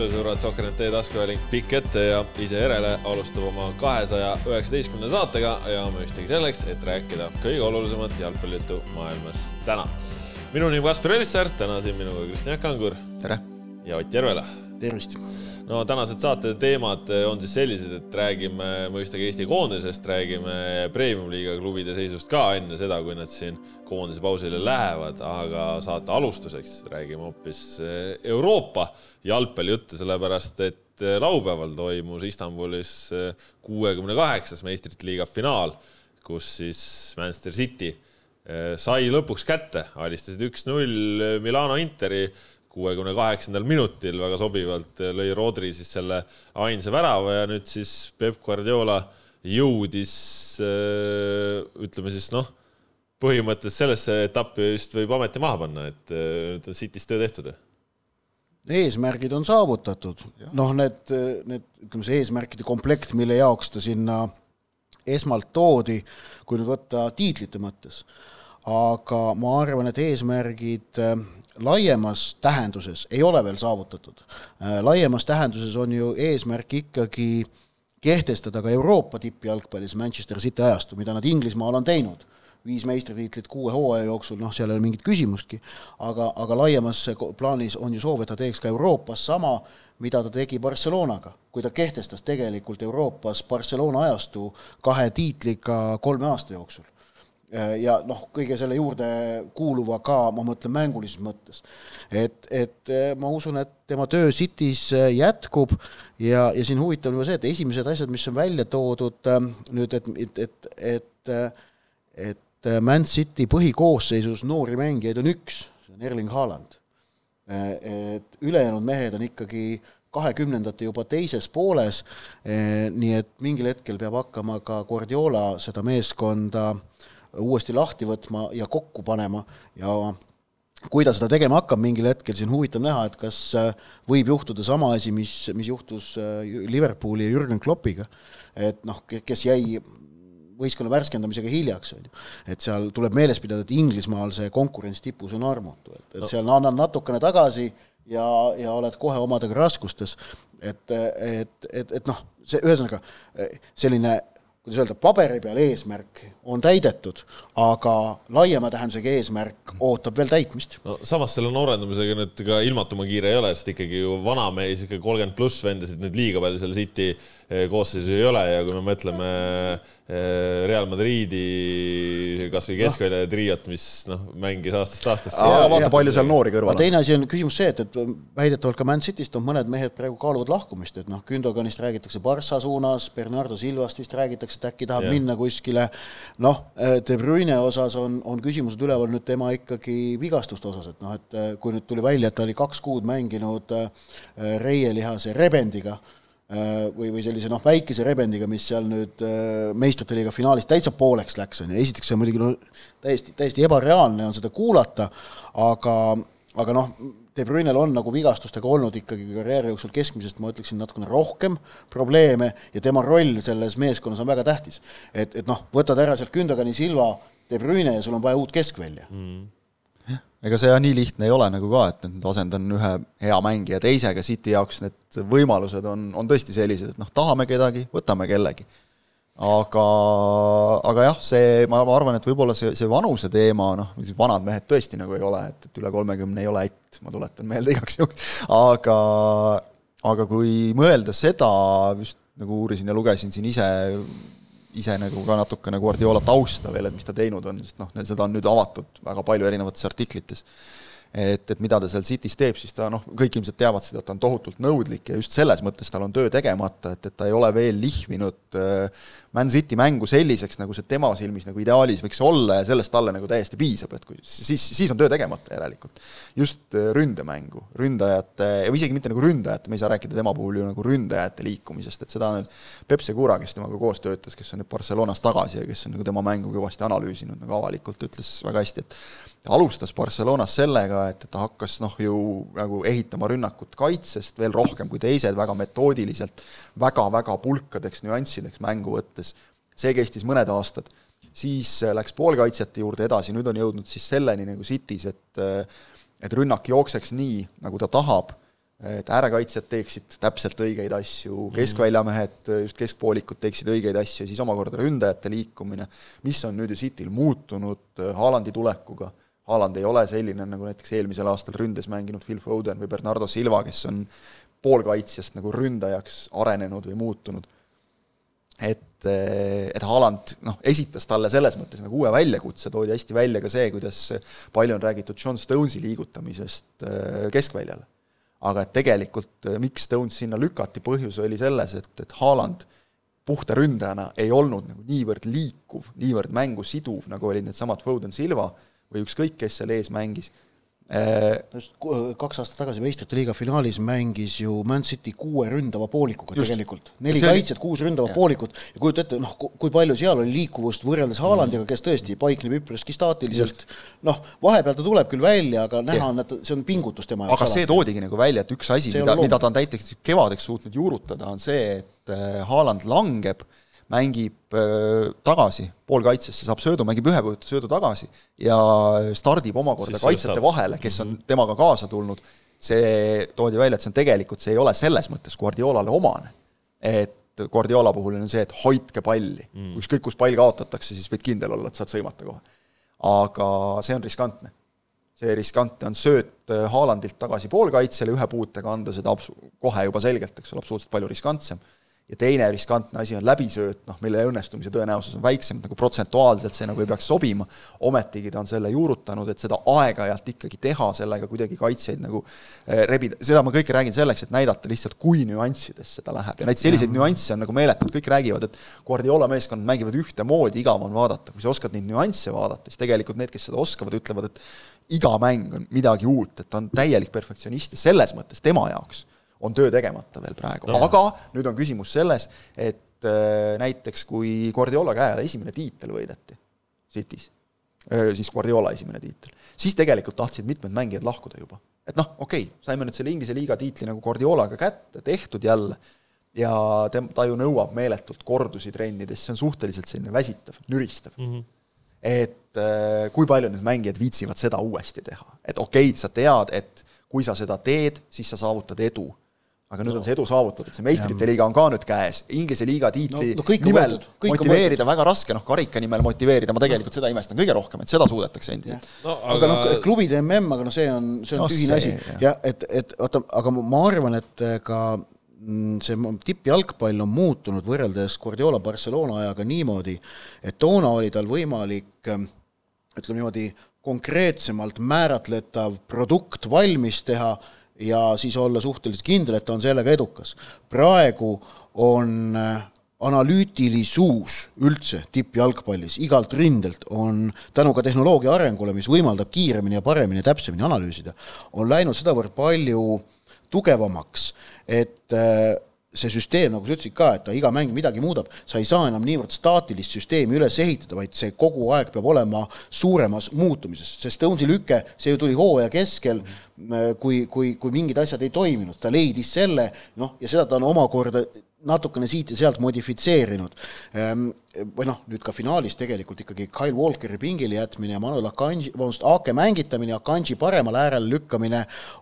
jalgpallisõbrad, Sokker.ee taskuhääling pikk ette ja ise järele alustab oma kahesaja üheksateistkümnenda saatega ja mõistagi selleks, et rääkida kõige olulisemat jalgpallijuttu maailmas täna. minu nimi Kaspar Elissaar, täna siin minuga Kristjan Kangur. tere! ja Ott Järvela. tervist! No tänased saate teemad on siis sellised, et räägime mõistagi Eesti koondisest, räägime premium-liiga klubide seisust ka enne seda, kui nad siin koondise pausile lähevad, aga saate alustuseks räägime hoopis Euroopa jalgpallijuttu, sellepärast et laupäeval toimus Istanbulis kuuekümne kaheksas meistrite liiga finaal, kus siis Manchester City sai lõpuks kätte, alistasid üks-null Milano Interi kuuekümne kaheksandal minutil väga sobivalt lõi Rodri siis selle ainsa värava ja nüüd siis Peep Guardiola jõudis ütleme siis noh, põhimõtteliselt sellesse etappi vist võib ameti maha panna, et nüüd on City's töö tehtud. eesmärgid on saavutatud, noh, need, need ütleme, see eesmärkide komplekt, mille jaoks ta sinna esmalt toodi, kui nüüd võtta tiitlite mõttes, aga ma arvan, et eesmärgid laiemas tähenduses ei ole veel saavutatud. Äh, laiemas tähenduses on ju eesmärk ikkagi kehtestada ka Euroopa tippjalgpallis Manchester City ajastu, mida nad Inglismaal on teinud. viis meistritiitlit kuue hooaja jooksul, noh, seal ei ole mingit küsimustki, aga, aga laiemas plaanis on ju soov, et ta teeks ka Euroopas sama, mida ta tegi Barcelonaga, kui ta kehtestas tegelikult Euroopas Barcelona ajastu kahe tiitliga kolme aasta jooksul ja noh, kõige selle juurde kuuluva ka, ma mõtlen mängulises mõttes. et, et äh, ma usun, et tema töö City's äh, jätkub ja, ja siin huvitav on juba see, et esimesed asjad, mis on välja toodud nüüd, et, et, et, et, et Man City põhikoosseisus noori mängijaid on üks, see on Erling Haaland. et ülejäänud mehed on ikkagi kahekümnendate juba teises pooles, nii et mingil hetkel peab hakkama ka Guardiola seda meeskonda äh, uuesti lahti võtma ja kokku panema ja kui ta seda tegema hakkab mingil hetkel, siis on huvitav näha, et kas äh, võib juhtuda sama asi, mis, mis juhtus äh, Liverpooli ja Jürgen Kloppiga. et noh, kes jäi võistkonna värskendamisega hiljaks, on ju. et seal tuleb meeles pidada, et Inglismaal see konkurents tipus on armutu, et, et seal annad natukene tagasi ja, ja oled kohe omadega raskustes. et, et, et, et noh, see ühesõnaga selline kuidas öelda, paberi peal eesmärk on täidetud, aga laiema tähendusega eesmärk ootab veel täitmist. no samas selle noorendamisega nüüd ka ilmatuma kiire ei ole, sest ikkagi ju vanamees, ikka kolmkümmend pluss vendasid nüüd liiga palju seal City eh, koosseisus ei ole ja kui me mõtleme eh, Real Madridi kasvõi keskvälja triot, mis noh, mängis aastast aastasse. vaata, palju seal noori kõrval on. teine asi on küsimus see, et, et väidetavalt ka Man Cityst on mõned mehed praegu kaaluvad lahkumist, et noh, Gündoganist räägitakse Barca suunas, Bernardo Silvast vist räägitakse, et äkki tahab ja. minna kuskile, noh, De Bruyne osas on, on küsimused üleval nüüd tema ikkagi vigastuste osas, et noh, et äh, kui nüüd tuli välja, et ta oli kaks kuud mänginud äh, reielihase rebendiga äh, või, või sellise noh, väikese rebendiga, mis seal nüüd meistrite liiga finaalis täitsa pooleks läks, on ju, esiteks see on muidugi no täiesti, täiesti ebareaalne on seda kuulata, aga, aga noh, De Brünel on nagu vigastustega olnud ikkagi karjääri jooksul keskmisest, ma ütleksin, natukene rohkem probleeme ja tema roll selles meeskonnas on väga tähtis. et, et noh, võtad ära sealt Kündagani Silva, De Brüne ja sul on vaja uut keskvälja. Mm ega see jah nii lihtne ei ole nagu ka, et nüüd asendan ühe hea mängija teisega, City jaoks need võimalused on, on tõesti sellised, et noh, tahame kedagi, võtame kellegi. Aga, aga jah, see, ma, arvan, et võib-olla see, see vanuse teema, noh, vanad mehed tõesti nagu ei ole, et, et üle kolmekümne ei ole ätt, ma tuletan meelde igaks juhuks, aga aga kui mõelda seda, just nagu uurisin ja lugesin siin ise, ise nagu ka natukene Guardiola tausta veel, et mis ta teinud on, sest noh, seda on nüüd avatud väga palju erinevates artiklites. Et, et mida ta seal City's teeb, siis ta noh, kõik ilmselt teavad seda, et ta on tohutult nõudlik ja just selles mõttes tal on töö tegemata, et, et ta ei ole veel lihvinud äh, Man City mängu selliseks, nagu see tema silmis nagu ideaalis võiks olla ja sellest talle nagu täiesti piisab, et kui siis, siis on töö tegemata järelikult. just äh, ründemängu, ründajate, ja isegi mitte nagu ründajate, me ei saa rääkida tema puhul ju nagu ründajate liikumisest, et seda nüüd Peep Segura, kes temaga koos töötas, kes on nüüd Barcelonas tagasi ja kes on nagu tema mängu kõvasti analüüsinud nagu avalikult, ütles väga hästi, et alustas Barcelonas sellega, et ta hakkas noh, ju nagu ehitama rünnakut kaitsest veel rohkem kui teised, väga metoodiliselt väga,, väga-väga pulkadeks nüanssideks mängu võttes. See kestis mõned aastad. siis äh, läks poolkaitsjate juurde edasi, nüüd on jõudnud siis selleni nagu City's, et äh, et rünnak jookseks nii, nagu ta tahab, et äärekaitsjad teeksid täpselt õigeid asju, keskväljamehed, just keskpoolikud teeksid õigeid asju ja siis omakorda ründajate liikumine, mis on nüüd ju Cityl muutunud Haalandi tulekuga Haaland ei ole selline, nagu näiteks eelmisel aastal ründes mänginud Phil Foden või Bernardo Silva, kes on poolkaitsjast nagu ründajaks arenenud või muutunud. Et, et Haaland noh, esitas talle selles mõttes nagu uue väljakutse, toodi hästi välja ka see, kuidas palju on räägitud John Stonesi liigutamisest äh, keskväljale. aga et tegelikult äh, miks Stones sinna lükati, põhjus oli selles, et, et Haaland puhta ründajana ei olnud nagu niivõrd liikuv, niivõrd mängu siduv, nagu olid needsamad Foden Silva, või ükskõik, kes seal ees mängis. Äh, just kaks aastat tagasi meistrite liiga finaalis mängis ju Man City kuue ründava poolikuga just. tegelikult. neli kaitset, kuus ründavat poolikut ja kujuta ette, noh, kui palju seal oli liikuvust võrreldes Haalandiga, kes tõesti paikneb üpriski staatiliselt. noh, vahepeal ta tuleb küll välja, aga näha on, et see on pingutus tema jaoks. aga see toodigi nagu välja, et üks asi, mida, mida ta on näiteks kevadeks suutnud juurutada, on see, et äh, Haaland langeb äh, mängib äh, tagasi poolkaitsesse, saab söödu, mängib ühe söödu tagasi ja stardib omakorda siis kaitsjate vahele, kes on temaga kaasa tulnud, see toodi välja, et see on tegelikult, see ei ole selles mõttes Guardiolale omane. et Guardiola puhul on see, et hoidke palli mm., ükskõik kus pall kaotatakse, siis võid kindel olla, et saad sõimata kohe. aga see on riskantne. see riskantne on sööt Haalandilt tagasi poolkaitsele, ühe puutega anda seda absu-, kohe juba selgelt, eks ole, absoluutselt palju riskantsem ja teine riskantne asi on läbisööt, noh, mille õnnestumise tõenäosus on väiksem, nagu protsentuaalselt see nagu ei peaks sobima, ometigi ta on selle juurutanud, et seda aeg-ajalt ikkagi teha, sellega kuidagi kaitsjaid nagu eh, rebida, seda ma kõike räägin selleks, et näidata lihtsalt, kui nüanssides seda läheb. Ja neid selliseid nüansse on nagu meeletult, kõik räägivad, et Guardiola meeskond mängivad ühtemoodi, igav on vaadata, kui sa oskad neid nüansse vaadata, siis tegelikult need, kes seda oskavad, ütlevad, et iga mäng on midagi uut, et ta on täielik perfektsionist. Ja selles mõttes tema jaoks on töö tegemata veel praegu no., aga nüüd on küsimus selles, et äh, näiteks kui Guardiola käe all esimene tiitel võideti City's, äh, siis Guardiola esimene tiitel, siis tegelikult tahtsid mitmed mängijad lahkuda juba. et noh, okei okay,, saime nüüd selle Inglise liiga tiitli nagu Guardiolaga kätte, tehtud jälle, ja tem-, ta ju nõuab meeletult kordusi trennides, see on suhteliselt selline väsitav, nüristav mm. -hmm. et äh, kui palju nüüd mängijad viitsivad seda uuesti teha, et okei okay,, sa tead, et kui sa seda teed, siis sa saavutad edu aga nüüd no. on see edu saavutatud, see meistrite liiga on ka nüüd käes, Inglise liiga tiitli no, no nimel motiveerida väga raske, noh, karika nimel motiveerida, ma tegelikult seda imestan kõige rohkem, et seda suudetakse endiselt. No, aga, aga noh, klubide MM, aga noh, see on, see on no, tühine asi. ja et, et oota, aga ma arvan, et ka mm, see tippjalgpall on muutunud võrreldes Guardiola Barcelona ajaga niimoodi, et toona oli tal võimalik ütleme niimoodi, konkreetsemalt määratletav produkt valmis teha ja siis olla suhteliselt kindel, et ta on sellega edukas. praegu on äh, analüütilisus üldse tippjalgpallis igalt rindelt on tänu ka tehnoloogia arengule, mis võimaldab kiiremini ja paremini ja täpsemini analüüsida, on läinud sedavõrd palju tugevamaks, et äh, see süsteem, nagu sa ütlesid ka, et ta iga mäng midagi muudab, sa ei saa enam niivõrd staatilist süsteemi üles ehitada, vaid see kogu aeg peab olema suuremas muutumises, see Stonesi lüke, see ju tuli hooaja keskel, kui, kui, kui mingid asjad ei toiminud, ta leidis selle, noh, ja seda ta on omakorda natukene siit ja sealt modifitseerinud. Või noh, nüüd ka finaalis tegelikult ikkagi Kyle Walkeri pingile jätmine ja Manuel Akanji, vabandust, Aake mängitamine, Akanji paremale äärele lükkamine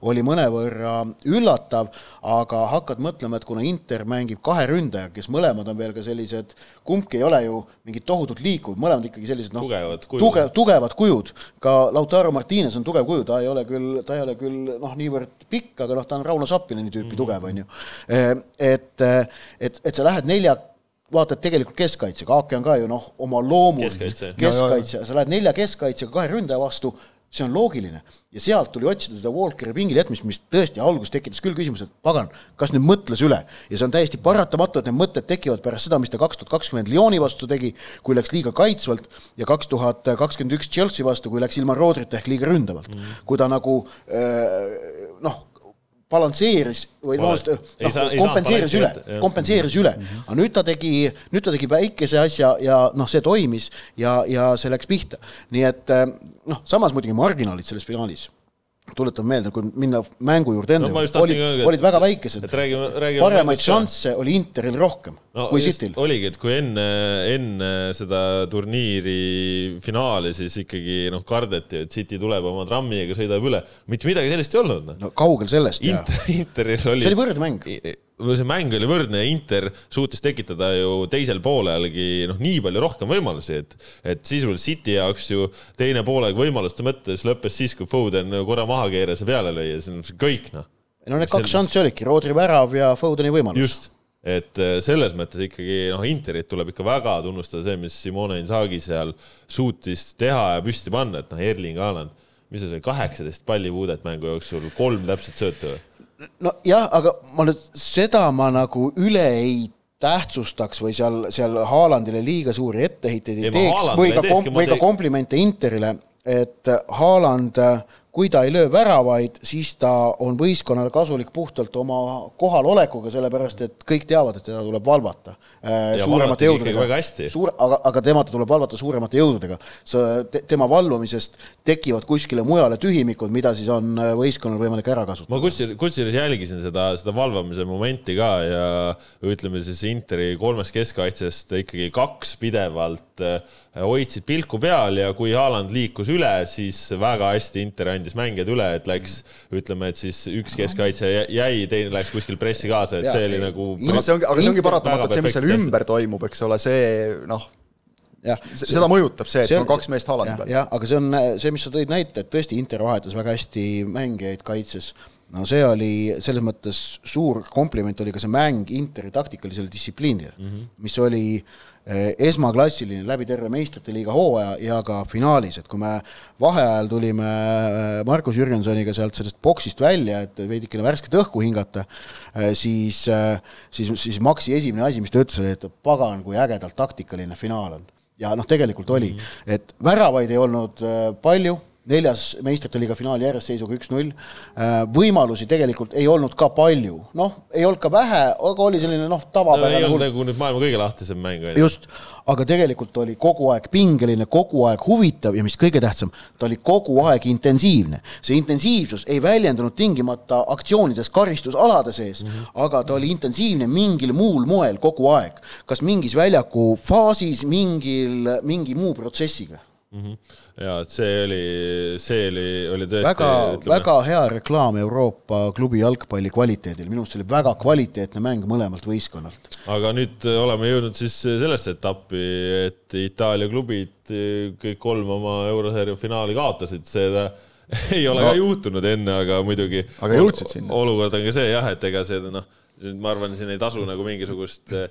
oli mõnevõrra üllatav, aga hakkad mõtlema, et kuna Inter mängib kahe ründajaga, kes mõlemad on veel ka sellised, kumbki ei ole ju mingid tohutult liikuvad, mõlemad ikkagi sellised noh, tugevad kujud, tuge, tugevad kujud, ka Lautaro Martines on tugev kuju, ta ei ole küll, ta ei ole küll noh, niivõrd pikk, aga noh, ta on Rauno Sappineni tüüpi mm -hmm. tugev, on ju. Ehm, et, et, et sa lähed nelja vaatad tegelikult keskkaitsega, Aake on ka ju noh, oma loomult keskkaitse, keskkaitse, sa lähed nelja keskkaitsega kahe ründaja vastu, see on loogiline. ja sealt tuli otsida seda Walkeri pingile jätmist, mis tõesti alguses tekitas küll küsimuse, et pagan, kas nüüd mõtles üle. ja see on täiesti paratamatu, et need mõtted tekivad pärast seda, mis ta kaks tuhat kakskümmend Lyoni vastu tegi, kui läks liiga kaitsvalt, ja kaks tuhat kakskümmend üks Chelsea vastu, kui läks ilma Rodrita ehk liiga ründavalt mm. -hmm. kui ta nagu noh, balansseeris või noh, kompenseeris üle, kompenseeris üle mm. -hmm. aga nüüd ta tegi, nüüd ta tegi väikese asja ja noh, see toimis ja, ja see läks pihta. nii et eh, noh, samas muidugi marginaalid selles finaalis tuletan meelde, kui minna mängu juurde enda No tahtsin olid, olid väga väikesed paremaid šansse oli Interil rohkem no, kui Cityl. oligi, et kui enne, enne seda turniiri finaali siis ikkagi noh, kardeti, et City tuleb oma trammiga, sõidab üle, mitte midagi sellist ei olnud, noh. no kaugel sellest Interil oli see oli võrdmäng. See mäng oli võrdne ja Inter suutis tekitada ju teisel poolelgi noh, nii palju rohkem võimalusi, et et sisuliselt City jaoks ju teine poolaeg võimaluste mõttes lõppes siis, kui Foden korra maha keeras ja peale lõi ja see on kõik noh. no need kaks šanssi olidki, Rodri värav ja Fodeni võimalus. just, et äh, selles mõttes ikkagi noh, Interit tuleb ikka väga tunnustada see, mis Simone Inzaghi seal suutis teha ja püsti panna, et noh, Erling Haaland, mis see oli, kaheksateist pallipuudet mängu jooksul, kolm täpset söötu või? nojah, aga ma nüüd seda ma nagu üle ei tähtsustaks või seal, seal Haalandile liiga suuri etteheiteid Ei, teeks või ka või ka komplimente Interile, et Haaland, kui ta ei löö väravaid, siis ta on võistkonnale kasulik puhtalt oma kohalolekuga, sellepärast et kõik teavad, et teda tuleb valvata äh, Ja suuremate jõududega suur, aga, aga tema tuleb valvata suuremate jõududega. sa te,, tema valvamisest tekivad kuskile mujale tühimikud, mida siis on äh, võistkonnal võimalik ära kasutada. ma kusjuures, kusjuures jälgisin seda, seda valvamise momenti ka ja ütleme siis Interi kolmest keskkaitsest ikkagi kaks pidevalt äh, hoidsid pilku peal ja kui Haaland liikus üle, siis väga hästi Inter andis mängijad üle, et läks, ütleme, et siis üks keskkaitse jä- jäi, teine läks kuskil pressi kaasa, et Jaa, see oli ei- nagu aga see ongi, aga see ongi paratamatu, et see, mis seal ümber toimub, eks ole, see noh, jah, seda mõjutab see, et sul on kaks meest Haalandi peal. jah, aga see on see, mis sa tõid näite, et tõesti Inter vahetas väga hästi mängijaid kaitses. no see oli selles mõttes suur kompliment oli ka see mäng Interi taktikalisele distsipliinile mm, -hmm. mis oli eh, esmaklassiline läbi terve meistrite liiga hooaja ja ka finaalis, et kui me vaheajal tulime eh, Markus Jürgensoniga sealt sellest boksist välja, et veidikene värsket õhku hingata, siis, siis, siis Maxi esimene asi, mis ta ütles, oli, et pagan, kui ägedalt taktikaline finaal on. Ja noh, tegelikult oli, et väravaid ei olnud palju, neljas meistrite liiga finaal järjest seisuga üks-null, võimalusi tegelikult ei olnud ka palju, noh, ei olnud ka vähe, aga oli selline noh, no, ei tavapärane olnud nagu nüüd maailma kõige lahtisem mäng just, aga tegelikult oli kogu aeg pingeline, kogu aeg huvitav ja mis kõige tähtsam, ta oli kogu aeg intensiivne. see intensiivsus ei väljendunud tingimata aktsioonides karistusalade sees mm, -hmm. aga ta oli intensiivne mingil muul moel kogu aeg, kas mingis väljaku faasis, mingil, mingi muu protsessiga. Ja et see oli, see oli, oli tõesti väga, väga hea reklaam Euroopa klubi jalgpalli kvaliteedil, minu arust see oli väga kvaliteetne mäng mõlemalt võistkonnalt. aga nüüd oleme jõudnud siis sellesse etappi, et Itaalia klubid kõik kolm oma eurosarja finaali kaotasid, seda ei ole no. ka juhtunud enne, aga muidugi. Aga jõudsid sinna. olukord on ka see jah, et ega see noh, ma arvan, siin ei tasu nagu mingisugust eh,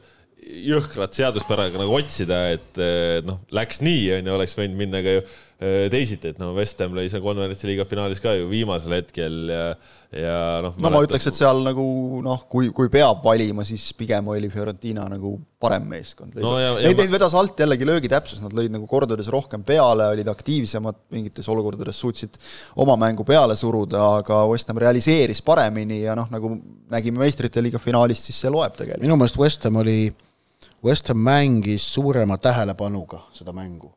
jõhkrat seaduspäraga nagu otsida, et noh, läks nii, onju, oleks võinud minna ka ju eh, teisiti, et no West Ham lõi seal konverentsi liiga finaalis ka ju viimasel hetkel ja, ja noh. no ma ütleks, et seal nagu noh, kui, kui peab valima, siis pigem oli Fiorentina nagu parem meeskond. No ja- Neid, ma- neid vedas alt jällegi löögitäpsus, nad lõid nagu kordades rohkem peale, olid aktiivsemad, mingites olukordades suutsid oma mängu peale suruda, aga West Ham realiseeris paremini ja noh, nagu nägime meistrite liiga finaalist, siis see loeb tegelikult. minu meelest West Ham oli, West Ham mängis suurema tähelepanuga seda mängu,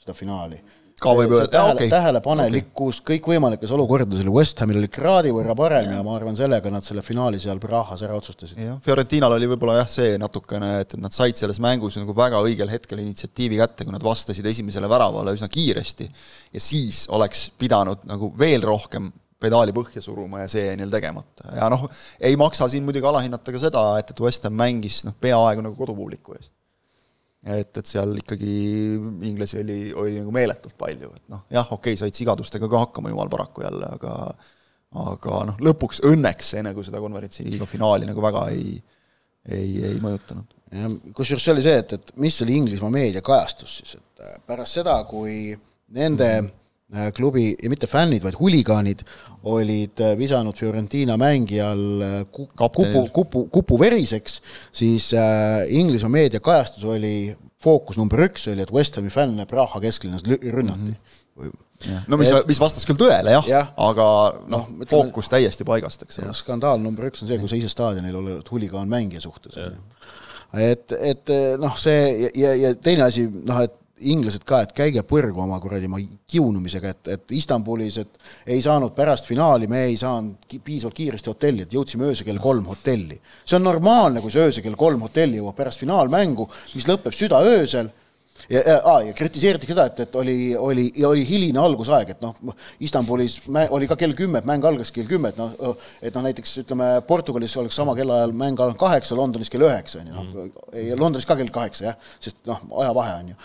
seda finaali. Ka võib öelda, et okei. tähelepanelikkus okay. kõikvõimalikes olukordades oli West Hamil oli kraadi võrra parem ja ma arvan, sellega nad selle finaali seal Prahas ära otsustasid. jah, Fiorentinal oli võib-olla jah, see natukene, et et nad said selles mängus nagu väga õigel hetkel initsiatiivi kätte, kui nad vastasid esimesele väravale üsna kiiresti ja siis oleks pidanud nagu veel rohkem pedaali põhja suruma ja see jäi neil tegemata. ja noh, ei maksa siin muidugi alahinnata ka seda, et, et West Ham mängis noh, peaaegu nagu kodupubliku ees. et, et seal ikkagi inglasi oli, oli nagu meeletult palju, et noh, jah, okei okay,, said sigadustega ka hakkama jumal paraku jälle, aga aga noh, lõpuks õnneks see nagu seda konverentsi liiga finaali nagu väga ei, ei, ei mõjutanud. kusjuures see oli see, et, et mis oli Inglismaa meediakajastus siis, et pärast seda, kui nende äh, klubi ja mitte fännid, vaid huligaanid olid äh, visanud Fiorentina mängijal äh, ku- kupu kupu, kupu veriseks, siis äh, Inglismaa meediakajastus oli fookus number üks oli, et West Hami fänne Praha kesklinnas rünnati mm. -hmm. no mis, mis vastas küll tõele jah ja., aga noh ütleme- fookus täiesti paigast, eks ole. skandaal number üks on see, kui sa ise staadionil oled huligaan mängija suhtes. et, et noh, see ja, ja, ja teine asi, noh, et inglased ka, et käige põrgu oma kuradi oma kiunumisega, et, et Istanbulis, et ei saanud pärast finaali, me ei saanud piisavalt kiiresti hotelli, et jõudsime öösel kell kolm hotelli. see on normaalne, kui sa öösel kell kolm hotelli jõuad pärast finaalmängu, mis lõpeb südaöösel ja, ja, ja kritiseeriti seda, et, et oli, oli, oli hiline algusaeg, et noh, Istanbulis oli ka kell kümme, et mäng algas kell kümme, et noh, et noh, näiteks ütleme, Portugalis oleks sama kellaajal mäng alanud kaheksa, Londonis kell üheksa, on ju, noh, mhm. Londonis ka kell kaheksa, jah, sest noh, ajavahe on ju.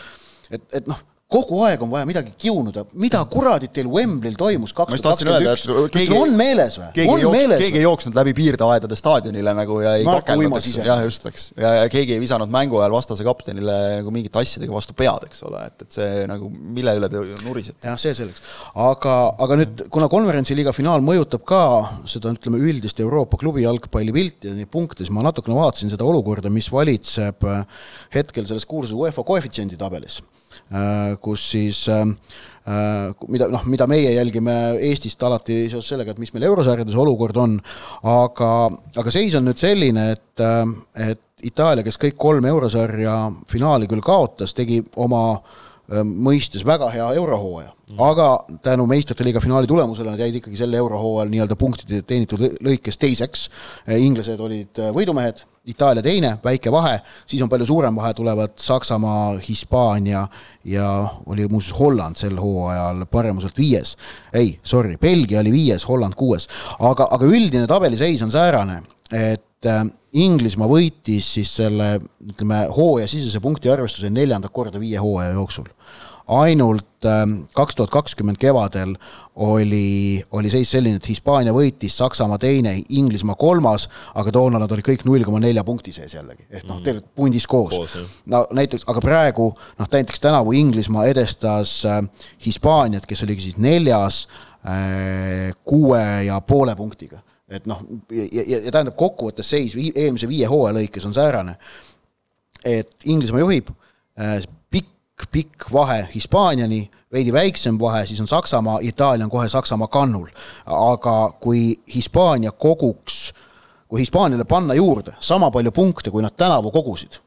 Et, et noh, kogu aeg on vaja midagi kiunuda, mida kuradit teil Wembley'l toimus kaks tuhat kakskümmend üks, teil on meeles või? keegi ei jooksnud, keegi ei jooksnud läbi piirdeaedade staadionile nagu ja ei kakelnud, eks, jah, just, eks. ja, ja keegi ei visanud mängu ajal vastase kaptenile nagu mingite asjadega vastu pead, eks ole, et, et see nagu, mille üle te nurisete? jah, see selleks. aga, aga nüüd, kuna konverentsiliiga finaal mõjutab ka seda, ütleme, üldist Euroopa klubi jalgpallipilti ja neid punkte, siis ma natukene vaatasin seda olukorda, mis valitseb hetkel selles kuulsas UEFA koefitsiendi tabelis Äh, kus siis äh, äh, mida noh, mida meie jälgime Eestist alati seoses sellega, et mis meil eurosarjades olukord on, aga, aga seis on nüüd selline, et, et Itaalia, kes kõik kolm eurosarja finaali küll kaotas, tegi oma mõistes väga hea eurohooaja mm., aga tänu meistrite liiga finaali tulemusele nad jäid ikkagi sel eurohooajal nii-öelda punktide teenitud lõikes teiseks. inglased olid võidumehed Itaalia teine, väike vahe, siis on palju suurem vahe, tulevad Saksamaa, Hispaania ja oli muuseas Holland sel hooajal paremuselt viies. ei, sorry, Belgia oli viies, Holland kuues, aga, aga üldine tabeliseis on säärane, et Inglismaa võitis siis selle, ütleme, hooajasisese punkti arvestuse neljandat korda viie hooaja jooksul ainult ähm, kaks tuhat kakskümmend kevadel oli, oli seis selline, et Hispaania võitis, Saksamaa teine, Inglismaa kolmas, aga toona nad olid kõik null koma nelja punkti sees jällegi, ehk noh, mm. tegelikult pundis koos, koos. no näiteks, aga praegu noh, näiteks tänavu Inglismaa edestas äh, Hispaaniat, kes oligi siis neljas äh, kuue ja poole punktiga. et noh, ja, ja, ja tähendab kokkuvõttes seis eelmise viie hooaja lõikes on säärane, et Inglismaa juhib äh,, pikk vahe Hispaaniani, veidi väiksem vahe, siis on Saksamaa, Itaalia on kohe Saksamaa kannul. aga kui Hispaania koguks, kui Hispaaniale panna juurde sama palju punkte, kui nad tänavu kogusid,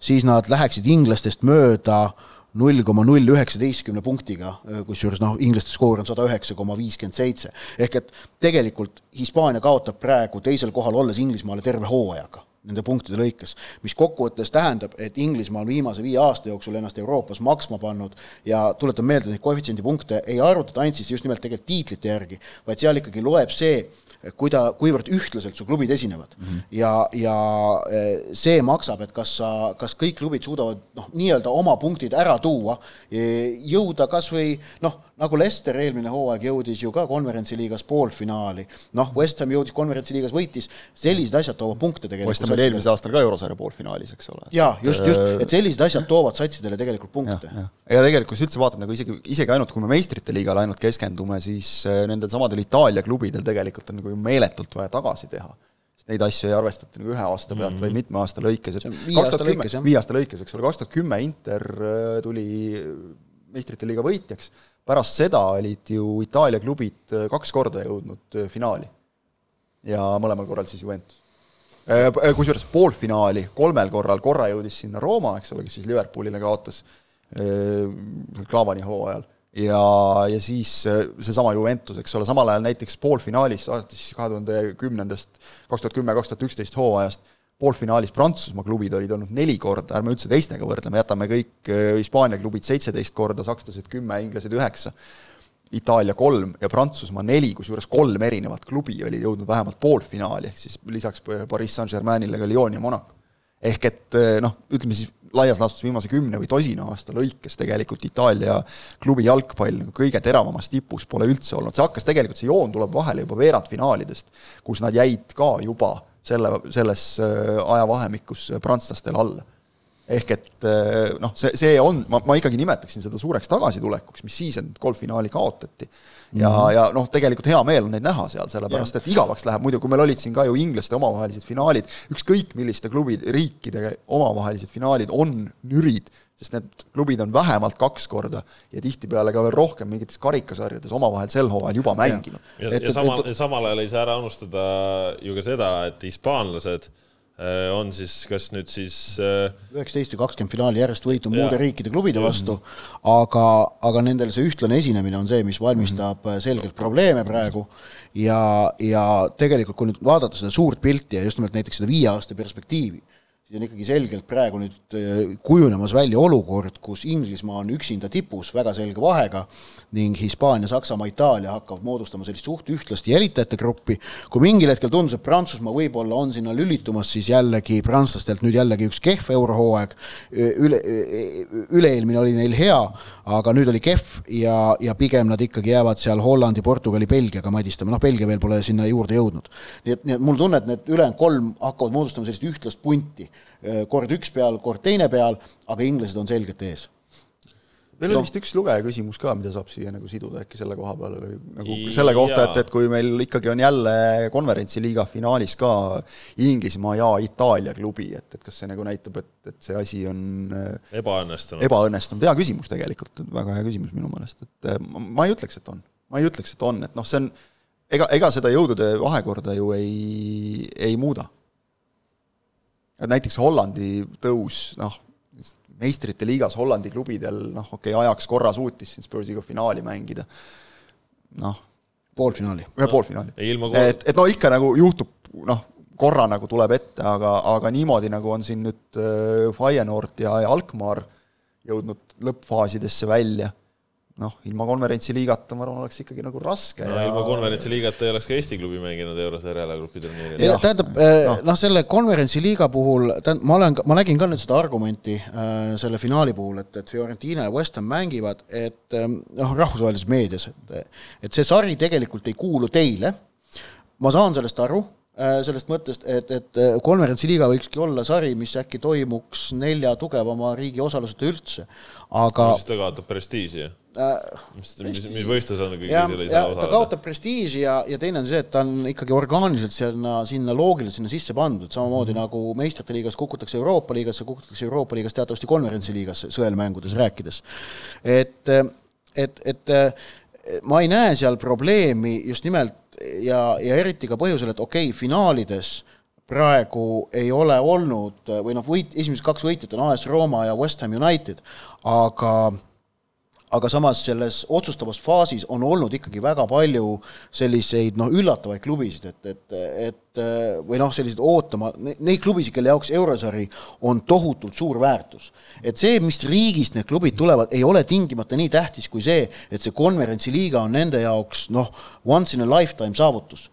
siis nad läheksid inglastest mööda null koma null üheksateistkümne punktiga, kusjuures noh, inglaste skoor on sada üheksa koma viiskümmend seitse. ehk et tegelikult Hispaania kaotab praegu teisel kohal olles Inglismaale terve hooajaga nende punktide lõikes, mis kokkuvõttes tähendab, et Inglismaa on viimase viie aasta jooksul ennast Euroopas maksma pannud ja tuletan meelde, neid koefitsiendi ei arvutata ainult siis just nimelt tegelikult tiitlite järgi, vaid seal ikkagi loeb see, kuida-, kuivõrd ühtlaselt su klubid esinevad mm. -hmm. ja, ja e, see maksab, et kas sa, kas kõik klubid suudavad noh, nii-öelda oma punktid ära tuua, jõuda kas või noh, nagu Leicester eelmine hooaeg jõudis ju ka konverentsiliigas poolfinaali, noh, West Ham jõudis konverentsiliigas, võitis, sellised asjad toovad punkte tegelikult. West Ham oli eelmisel aastal ka eurosarja poolfinaalis, eks ole. jaa, just, just, et sellised asjad toovad satsidele tegelikult punkte. ja, ja. ja tegelikult, kui sa üldse vaatad nagu isegi, isegi ainult, kui me meistrite liigale ainult keskendume, siis e, nendel samadel Itaalia klubidel tegelikult on nagu ju meeletult vaja tagasi teha. sest neid asju ei arvestata nagu ühe aasta pealt mm, -hmm. vaid mitme aasta lõikes, et viie aasta lõikes, jah. viie aasta lõikes, eks ole, kaks tuhat kümme Inter äh, tuli meistrite liiga võitjaks, pärast seda olid ju Itaalia klubid äh, kaks korda jõudnud äh, finaali. ja mõlemal korral siis Juventus. Kusjuures poolfinaali kolmel korral, korra jõudis sinna Rooma, eks ole, kes siis Liverpoolile kaotas Clavani hooajal ja, ja siis äh, seesama Juventus, eks ole, samal ajal näiteks poolfinaalis, alates kahe tuhande kümnendast, kaks tuhat kümme, kaks tuhat üksteist hooajast, poolfinaalis Prantsusmaa klubid olid olnud neli korda, ärme üldse teistega võrdleme, jätame kõik äh, Hispaania klubid seitseteist korda, sakslased kümme, inglased üheksa, Itaalia kolm ja Prantsusmaa neli, kusjuures kolm erinevat klubi olid jõudnud vähemalt poolfinaali, ehk siis lisaks Pariis Saint-Germainile ka Lyon ja Monaco. ehk et äh, noh, ütleme siis laias laastus viimase kümne või tosina aasta lõikes tegelikult Itaalia klubi jalgpall nagu kõige teravamas tipus pole üldse olnud, see hakkas tegelikult, see joon tuleb vahele juba veerandfinaalidest, kus nad jäid ka juba selle, selles äh, ajavahemikus prantslastele alla ehk et äh, noh, see, see on, ma, ma ikkagi nimetaksin seda suureks tagasitulekuks, mis siis, et golffinaali kaotati ja mm, -hmm. ja noh, tegelikult hea meel on neid näha seal, sellepärast et igavaks läheb muidu, kui meil olid siin ka ju inglaste omavahelised finaalid, ükskõik milliste klubide, riikide omavahelised finaalid on nürid, sest need klubid on vähemalt kaks korda ja tihtipeale ka veel rohkem mingites karikasarjades omavahel sel hooajal juba mänginud. ja, ja, ja samal, samal ajal ei saa ära unustada ju ka seda, et hispaanlased on siis, kas nüüd siis äh, üheksateist ja kakskümmend finaali järjest võitnud muude riikide klubide vastu, aga, aga nendel see ühtlane esinemine on see, mis valmistab mm -hmm. selgelt probleeme praegu. Ja, ja tegelikult, kui nüüd vaadata seda suurt pilti ja just nimelt näiteks seda viie aasta perspektiivi, siis on ikkagi selgelt praegu nüüd kujunemas välja olukord, kus Inglismaa on üksinda tipus väga selge vahega ning Hispaania, Saksamaa, Itaalia hakkavad moodustama sellist suht ühtlast jälitajate gruppi. kui mingil hetkel tundus, et Prantsusmaa võib-olla on sinna lülitumas, siis jällegi prantslastelt nüüd jällegi üks kehv eurohooaeg, üle, üle-eelmine oli neil hea, aga nüüd oli kehv ja, ja pigem nad ikkagi jäävad seal Hollandi, Portugali, Belgiaga madistama, noh, Belgia veel pole sinna juurde jõudnud. nii et, nii et mul tunne, et need ülejäänud kolm hakkavad moodustama sellist ühtlast punti, kord üks peal, kord teine peal, aga inglased on selgelt ees meil oli vist üks lugeja küsimus ka, mida saab siia nagu siduda äkki selle koha peale või nagu selle kohta, et, et kui meil ikkagi on jälle konverentsiliiga finaalis ka Inglismaa ja Itaalia klubi, et, et kas see nagu näitab, et, et see asi on äh, ebaõnnestunud? ebaõnnestunud, hea küsimus tegelikult, väga hea küsimus minu meelest, et äh, ma ei ütleks, et on. ma ei ütleks, et on, et noh, see on, ega, ega seda jõudude vahekorda ju ei, ei muuda. Et näiteks Hollandi tõus, noh, meistrite liigas Hollandi klubidel noh, okei okay,, ajaks korra suutis siin Spursiga finaali mängida, noh. poolfinaali. ühe poolfinaali. et, et no ikka nagu juhtub, noh, korra nagu tuleb ette, aga, aga niimoodi, nagu on siin nüüd äh, Feyenoord ja, ja Alkmaar jõudnud lõppfaasidesse välja noh, ilma konverentsiliigata ma arvan, oleks ikkagi nagu raske no, ja ilma konverentsiliigata ei oleks ka Eesti klubi mänginud eurosarjale grupiturniiril. tähendab, eh, noh, selle konverentsiliiga puhul, tähendab, ma olen, ma nägin ka nüüd seda argumenti äh, selle finaali puhul, et, et Fiorentina ja West Ham mängivad, et eh, noh, rahvusvahelises meedias, et et see sari tegelikult ei kuulu teile, ma saan sellest aru sellest mõttest, et, et konverentsiliiga võikski olla sari, mis äkki toimuks nelja tugevama riigi osaluseta üldse, aga siis ta kaotab prestiiži, jah? Äh,. mis, mis, mis võistlus on kõige selle ei saa osaleda? ta kaotab prestiiži ja, ja teine on see, et ta on ikkagi orgaaniliselt sinna, sinna loogiliselt sinna sisse pandud, samamoodi mm -hmm. nagu meistrite liigas kukutakse Euroopa liigasse, kukutakse Euroopa liigas teatavasti konverentsiliigasse sõelmängudes rääkides. et, et, et ma ei näe seal probleemi just nimelt ja, ja eriti ka põhjusel, et okei okay,, finaalides praegu ei ole olnud või noh, võit, esimesed kaks võitjat on AS Rooma ja West Ham United, aga aga samas selles otsustavas faasis on olnud ikkagi väga palju selliseid noh, üllatavaid klubisid, et, et, et või noh, selliseid ootama, neid klubisid, kelle jaoks eurosari on tohutult suur väärtus. et see, mis riigist need klubid tulevad, ei ole tingimata nii tähtis kui see, et see konverentsiliiga on nende jaoks noh, once in a lifetime saavutus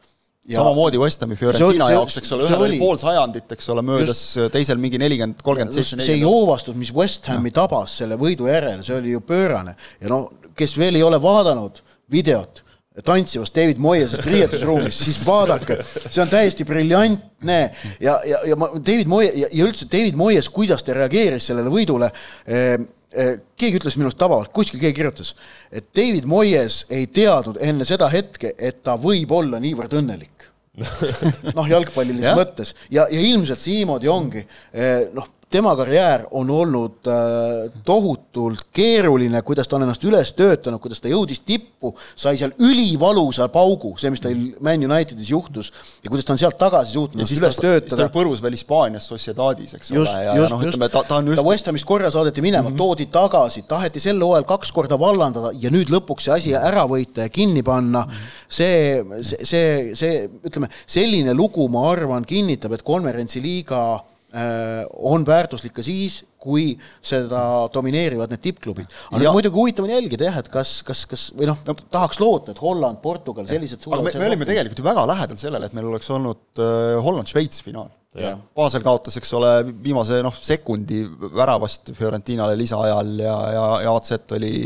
samamoodi West Hami Fiorentina jaoks, eks ole, ühel oli pool sajandit, eks ole, möödas just, teisel mingi nelikümmend, kolmkümmend seitse. see joovastus, mis West Hami tabas selle võidu järel, see oli ju pöörane. Ja noh, kes veel ei ole vaadanud videot tantsivast David Moyesest riietusruumis, siis vaadake, see on täiesti briljantne. Ja, ja, ja ma, David Moyes ja, ja üldse David Moyes, kuidas ta reageeris sellele võidule eh, keegi ütles minust tabavalt, kuskil keegi kirjutas, et David Moyes ei teadnud enne seda hetke, et ta võib olla niivõrd õnnelik. Noh, jalgpallilises mõttes. Ja, ja ilmselt see niimoodi ongi. Eh, noh, tema karjäär on olnud äh, tohutult keeruline, kuidas ta on ennast üles töötanud, kuidas ta jõudis tippu, sai seal ülivalusa paugu, see, mis tal Man Unitedis juhtus, ja kuidas ta on sealt tagasi suutnud ennast üles ta, töötada. ta põrus veel Hispaanias Sociedadis, eks just, ole, ja, ja noh, ütleme, ta, ta on just ta West Hamist korra saadeti minema mm, -hmm. toodi tagasi, taheti sel hooajal kaks korda vallandada ja nüüd lõpuks see asi ära võita ja kinni panna -hmm. see, see, see, see, ütleme, selline lugu, ma arvan, kinnitab, et konverentsiliiga on väärtuslik ka siis, kui seda domineerivad need tippklubid. aga ja. muidugi huvitav on jälgida jah, et kas, kas, kas või noh no,, tahaks loota, et Holland, Portugal, sellised aga me, me olime tegelikult ju väga lähedal sellele, et meil oleks olnud äh, Holland-Šveits finaal. Basel kaotas, eks ole, viimase noh, sekundi väravast Fiorentinale lisaajal ja, ja, ja AZ oli,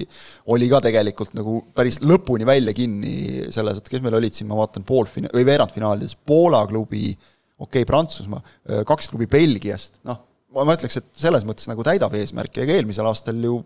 oli ka tegelikult nagu päris lõpuni välja kinni selles, et kes meil olid siin, ma vaatan, poolfina-, või veerandfinaalides, Poola klubi äh, okei okay,, Prantsusmaa, kaks klubi Belgiast, noh, ma ütleks, et selles mõttes nagu täidab eesmärki, ega eelmisel aastal ju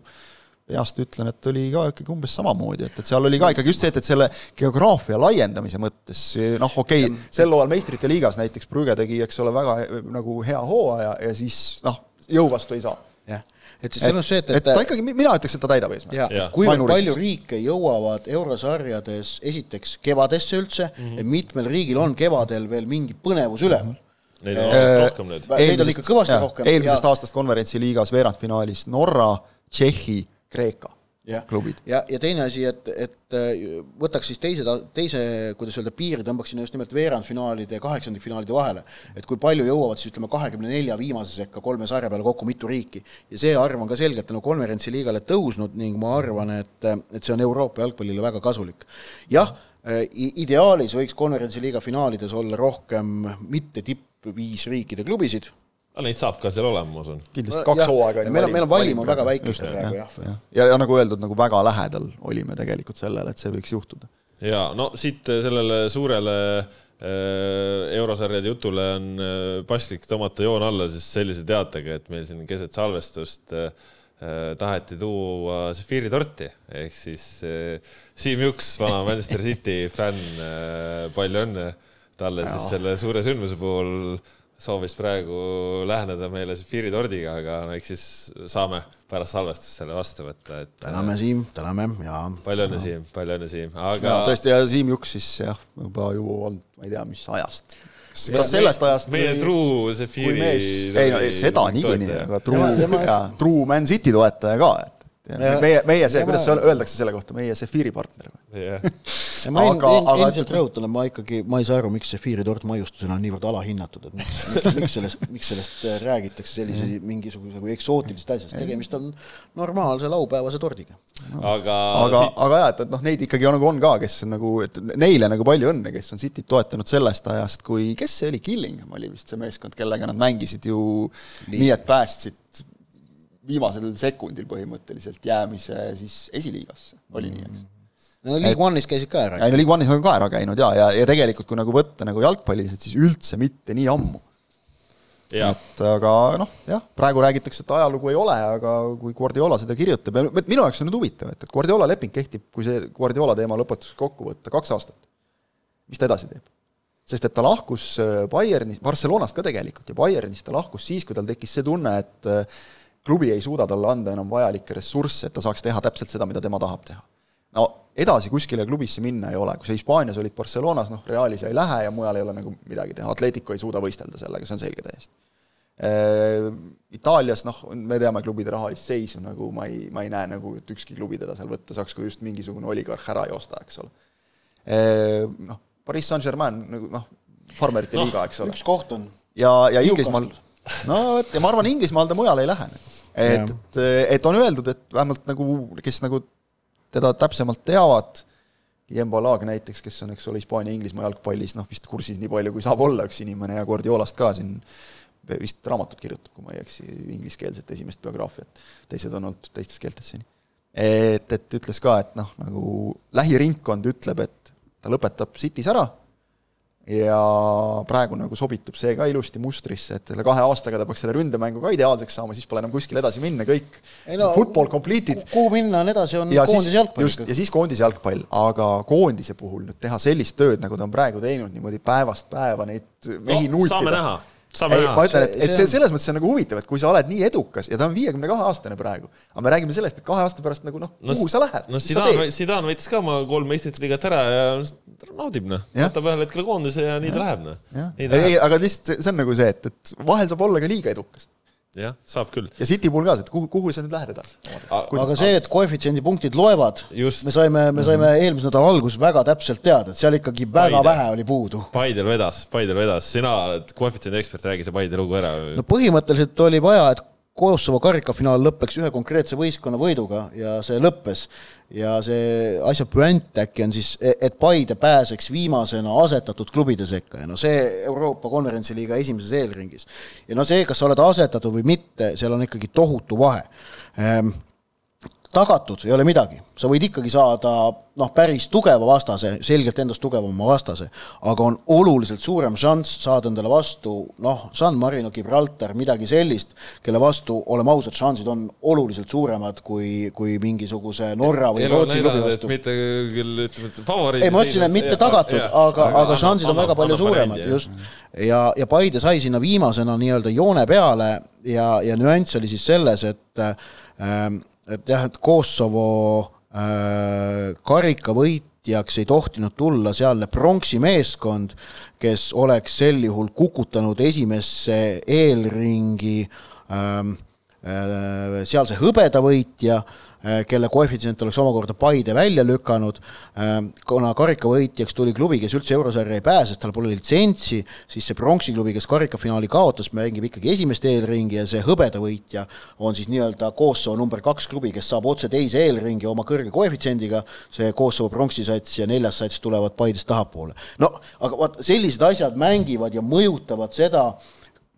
peast ütlen, et oli ka ikkagi umbes samamoodi, et, et seal oli ka ikkagi just see, et, et selle geograafia laiendamise mõttes noh, okei okay,, sel hooajal meistrite liigas näiteks Brügge tegi, eks ole, väga nagu hea hooaja ja siis noh, jõu vastu ei saa. jah et siis seal on see, et, et ta ikkagi, mina ütleks, et ta täidab eesmärki. kuivõrd palju riike jõuavad eurosarjades esiteks kevadesse üldse mm, -hmm. mitmel riigil on kevadel veel mingi põnevus üleval mm. -hmm Neid on äh, rohkem nüüd. Neid on ikka kõvasti rohkem. eelmisest ja... aastast konverentsi liigas veerandfinaalis Norra, Tšehhi, Kreeka ja, ja, ja teine asi, et, et äh, võtaks siis teise, teise, kuidas öelda, piiri tõmbaks sinna just nimelt veerandfinaalide ja kaheksandikfinaalide vahele. et kui palju jõuavad siis ütleme, kahekümne nelja viimase sekka kolme sarja peale kokku mitu riiki. ja see arv on ka selgelt tänu nagu konverentsi liigale tõusnud ning ma arvan, et, et see on Euroopa jalgpallile väga kasulik. jah, äh, ideaalis võiks konverentsi liiga finaalides olla rohkem mitte tipp viis riikide klubisid aga neid saab ka seal olema, ma usun. kindlasti kaks hooaega on meil on, meil on valim on väga väike praegu jah. ja, ja, ja nagu öeldud, nagu väga lähedal olime tegelikult sellele, et see võiks juhtuda. ja no siit sellele suurele äh, eurosarjade jutule on äh, paslik tõmmata joon alla siis sellise teatega, et meil siin keset salvestust äh, taheti tuua Zephyri torti. Ehk siis Siim Juks, vana Manchester City fänn, palju õnne talle siis selle suure sündmuse puhul soovis praegu läheneda meile Zephyri tordiga, aga no eks siis saame pärast salvestust selle vastu võtta, et. täname, Siim, täname ja. palju õnne, Siim, palju õnne, Siim, aga. tõesti ja Siim Juks siis jah, juba ju olnud, ma ei tea, mis ajast. kas sellest ajast. meie või... truu Zephyri. ei no seda niikuinii, aga truu, truu Man City toetaja ka, et meie, meie see, kuidas see öeldakse selle kohta, meie Zephyri partner yeah. ma aga, aga endiselt rõhutan, et ma ikkagi, ma ei saa aru, miks Zephyri tort maiustusena on niivõrd alahinnatud, et miks, miks, sellest, miks sellest äh, räägitakse sellise mingisuguse nagu eksootilisest asjast, tegemist on normaalse laupäevase tordiga. No,. aga, aga, aga jah, et, et noh, neid ikkagi on, nagu on ka, kes on nagu, et neile nagu palju õnne, kes on Cityt toetanud sellest ajast, kui, kes see oli, Killingham oli vist see meeskond, kellega nad mängisid ju nii, nii et päästsid viimasel sekundil põhimõtteliselt jäämise siis esiliigasse, oli nii, eks? no League One'is käisid ka ära. ei no League One'is on ka ära käinud jaa, ja, ja, ja tegelikult kui nagu võtta nagu jalgpalliliselt, siis üldse mitte nii ammu. et aga noh, jah, praegu räägitakse, et ajalugu ei ole, aga kui Guardiola seda kirjutab ja minu jaoks on nüüd huvitav, et, et Guardiola leping kehtib, kui see Guardiola teema lõpetuseks kokku võtta, kaks aastat. mis ta edasi teeb? sest et ta lahkus äh, Bayerni, Barcelonast ka tegelikult ja Bayernist ta lahkus siis, kui tal tekkis see tunne, et äh, klubi ei suuda talle anda enam vajalikke ressursse, et ta saaks teha täpselt seda, mida tema tahab teha. no edasi kuskile klubisse minna ei ole, kui sa Hispaanias olid Barcelonas, noh, Realis ei lähe ja mujal ei ole nagu midagi teha, Atletico ei suuda võistelda sellega, see on selge täiesti. Äh, Itaalias noh, me teame klubide rahalist seisu, nagu ma ei, ma ei näe nagu, et ükski klubi teda seal võtta saaks, kui just mingisugune oligarh ära joosta, eks ole. Äh, noh, Pariis Saint-Germain nagu noh, farmerite no, liiga, eks ole. üks koht on. ja, ja Inglismaal, no vot, ja ma arvan, Inglismaal ta mujale ei lähe nagu et, et, et on öeldud, et vähemalt nagu, kes nagu teda täpsemalt teavad, Jembo Laag näiteks, kes on, eks ole, Hispaania-Inglismaa jalgpallis noh, vist kursis nii palju, kui saab olla üks inimene ja Guardiolast ka siin vist raamatut kirjutab, kui ma ei eksi, ingliskeelset esimest biograafiat, teised on olnud teistes keeltes seni. et, et ütles ka, et noh, nagu lähiringkond ütleb, et ta lõpetab City's ära ja praegu nagu sobitub see ka ilusti mustrisse, et selle kahe aastaga ta peaks selle ründemängu ka ideaalseks saama, siis pole enam kuskile edasi minna, kõik no, football completed. kuhu minna on edasi, on ja koondise jalgpall. just, ja siis koondise jalgpall, aga koondise puhul nüüd teha sellist tööd, nagu ta on praegu teinud, niimoodi päevast päeva neid mehi no, nuutida. saame näha ei, ma ütlen, et, et see, selles mõttes on nagu huvitav, et kui sa oled nii edukas ja ta on viiekümne kahe aastane praegu, aga me räägime sellest, et kahe aasta pärast nagu noh no,, kuhu sa lähed? no Zidane, Zidane võttis ka oma kolm meistrite liigat ära ja naudib noh, võtab ühel hetkel koondise ja nii ta läheb noh. ei, aga lihtsalt see on nagu see, et, et vahel saab olla ka liiga edukas jah, saab küll. ja City puhul ka, et kuhu, kuhu sa nüüd lähed edasi? aga see, et koefitsiendi punktid loevad, me saime, me saime mm -hmm. eelmise nädala alguses väga täpselt teada, et seal ikkagi väga Paide. vähe oli puudu. Paidel vedas, Paidel vedas, sina oled koefitsiendi ekspert, räägi see Paide lugu ära. no põhimõtteliselt oli vaja, et Kosovo karikafinaal lõppeks ühe konkreetse võistkonna võiduga ja see lõppes. ja see asja puänt äkki on siis, et Paide pääseks viimasena asetatud klubide sekka ja no see Euroopa konverentsiliiga esimeses eelringis. ja no see, kas sa oled asetatud või mitte, seal on ikkagi tohutu vahe ehm, tagatud ei ole midagi, sa võid ikkagi saada noh, päris tugeva vastase, selgelt endast tugevama vastase, aga on oluliselt suurem šanss saada endale vastu noh, San Marino, Gibraltar, midagi sellist, kelle vastu, oleme ausad, šansid on oluliselt suuremad kui, kui mingisuguse Norra või Rootsi klubi vastu. mitte küll ütleme, et favoriit. ei, ma ütlesin, et mitte tagatud, aga, aga šansid on väga palju suuremad, just. ja, ja Paide sai sinna viimasena nii-öelda joone peale ja, ja nüanss oli siis selles, et ähm, et jah, et Kosovo äh, karikavõit võitjaks ei tohtinud tulla sealne pronksi meeskond, kes oleks sel juhul kukutanud esimesse eelringi ähm, äh, sealse hõbedavõitja äh, Äh, kelle koefitsient oleks omakorda Paide välja lükanud, äh, kuna karikavõitjaks tuli klubi, kes üldse eurosarja ei pääse, sest tal pole litsentsi, siis see pronksi klubi, kes karikafinaali kaotas, mängib ikkagi esimest eelringi ja see hõbedavõitja on siis nii-öelda Kosovo number kaks klubi, kes saab otse teise eelringi oma kõrge koefitsiendiga, see Kosovo pronksi sats ja neljas sats tulevad Paidest tahapoole. no aga vaat sellised asjad mängivad ja mõjutavad seda,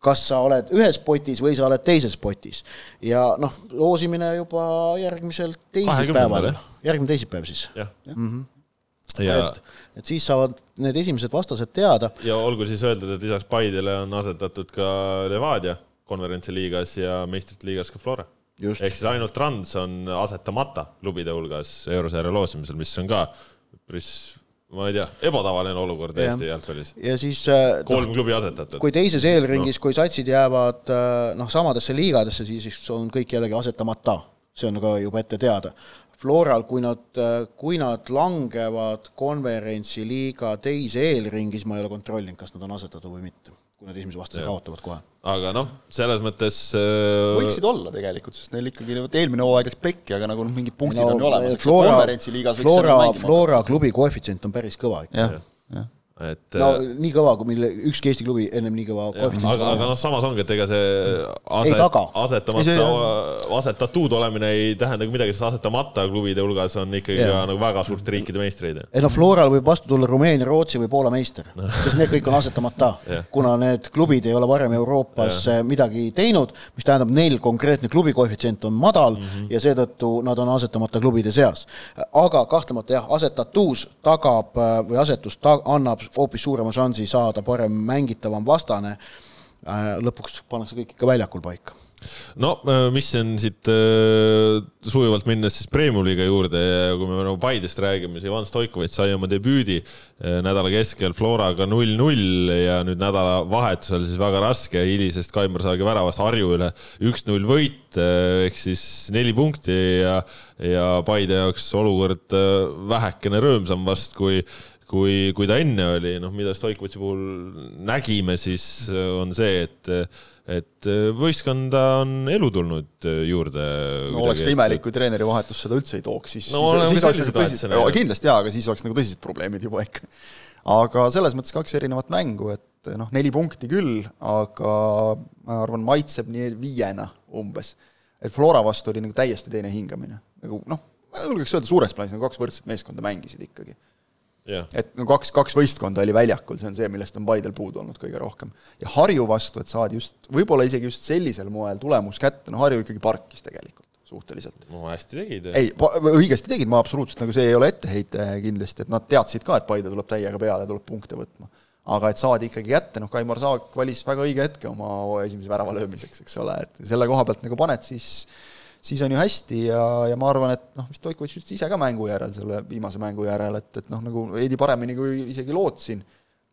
kas sa oled ühes potis või sa oled teises potis. ja noh, loosimine juba järgmisel teisipäeval, järgmine teisipäev siis. jah mm -hmm. ja et, et siis saavad need esimesed vastased teada. ja olgu siis öeldud, et lisaks Paidele on asetatud ka Levadia konverentsiliigas ja meistrite liigas ka Flora. ehk siis ainult Trans on asetamata klubide hulgas eurosarja loosimisel, mis on ka üpris ma ei tea, ebatavaline olukord. Eesti jalgpallis. ja siis äh, kolm no, klubi asetatud. kui teises eelringis no., kui satsid jäävad äh, noh, samadesse liigadesse, siis on kõik jällegi asetamata, see on ka juba ette teada. Floral, kui nad, äh, kui nad langevad konverentsiliiga teise eelringis, ma ei ole kontrollinud, kas nad on asetatud või mitte, kui nad esimese vastase kaotavad kohe aga noh, selles mõttes äh... võiksid olla tegelikult, sest neil ikkagi eelmine hooaeg läks pekki, aga nagu mingid punktid no, on ju olemas. Flora, Flora, Flora klubi koefitsient on päris kõva ikka. Et no äh, nii kõva, kui meil ükski Eesti klubi ennem nii kõva koefitsient aga, aga noh, samas ongi, et ega see aset, asetamata, asetatud olemine ei tähendagi midagi, sest asetamata klubide hulgas on ikkagi ka nagu väga suurte riikide meistreid. ei noh, Floral võib vastu tulla Rumeenia, Rootsi või Poola meister, sest need kõik on asetamata kuna need klubid ei ole varem Euroopas ja. midagi teinud, mis tähendab, neil konkreetne klubi koefitsient on madal mm -hmm. ja seetõttu nad on asetamata klubide seas. aga kahtlemata jah, asetatuus tagab või asetus ta-, annab hoopis suurema šansi saada parem mängitavam vastane, äh, lõpuks pannakse kõik ikka väljakul paika. No äh, mis on siit äh, sujuvalt minnes siis Premium-liiga juurde ja kui me nagu Paidest räägime, siis Ivan Stoikovitš sai oma debüüdi äh, nädala keskel Floraga null-null ja nüüd nädalavahetusel siis väga raske hilisest Kaimar Saagi väravast Harju üle üks-null võit ehk siis neli punkti ja, ja Paide jaoks olukord vähekene rõõmsam vast kui kui, kui ta enne oli, noh, mida Stoikovitši puhul nägime, siis äh, on see, et, et äh, võistkonda on elu tulnud äh, juurde. no oleks ka imelik, kui treeneri vahetus seda üldse ei tooks, siis no, siis, siis oleks tõsised, no, kindlasti jaa, aga siis oleks nagu tõsised probleemid juba ikka. aga selles mõttes kaks erinevat mängu, et noh, neli punkti küll, aga ma arvan, maitseb nii viiena umbes. et Flora vastu oli nagu täiesti teine hingamine, nagu noh, julgeks öelda suures plaanis nagu kaks võrdset meeskonda mängisid ikkagi Yeah. et no kaks, kaks võistkonda oli väljakul, see on see, millest on Paidel puudu olnud kõige rohkem. ja Harju vastu, et saadi just, võib-olla isegi just sellisel moel tulemus kätte, no Harju ikkagi parkis tegelikult suhteliselt. no hästi tegid. ei, õigesti tegid, ma absoluutselt, nagu see ei ole etteheite kindlasti, et nad teadsid ka, et Paide tuleb täiega peale, tuleb punkte võtma. aga et saadi ikkagi kätte, noh, Kaimar Saag valis väga õige hetke oma esimese värava löömiseks, eks ole, et selle koha pealt nagu paned, siis siis on ju hästi ja, ja ma arvan, et noh, vist Stoikovitš ütles ise ka mängu järel, selle viimase mängu järel, et, et noh, nagu veidi paremini, kui isegi lootsin,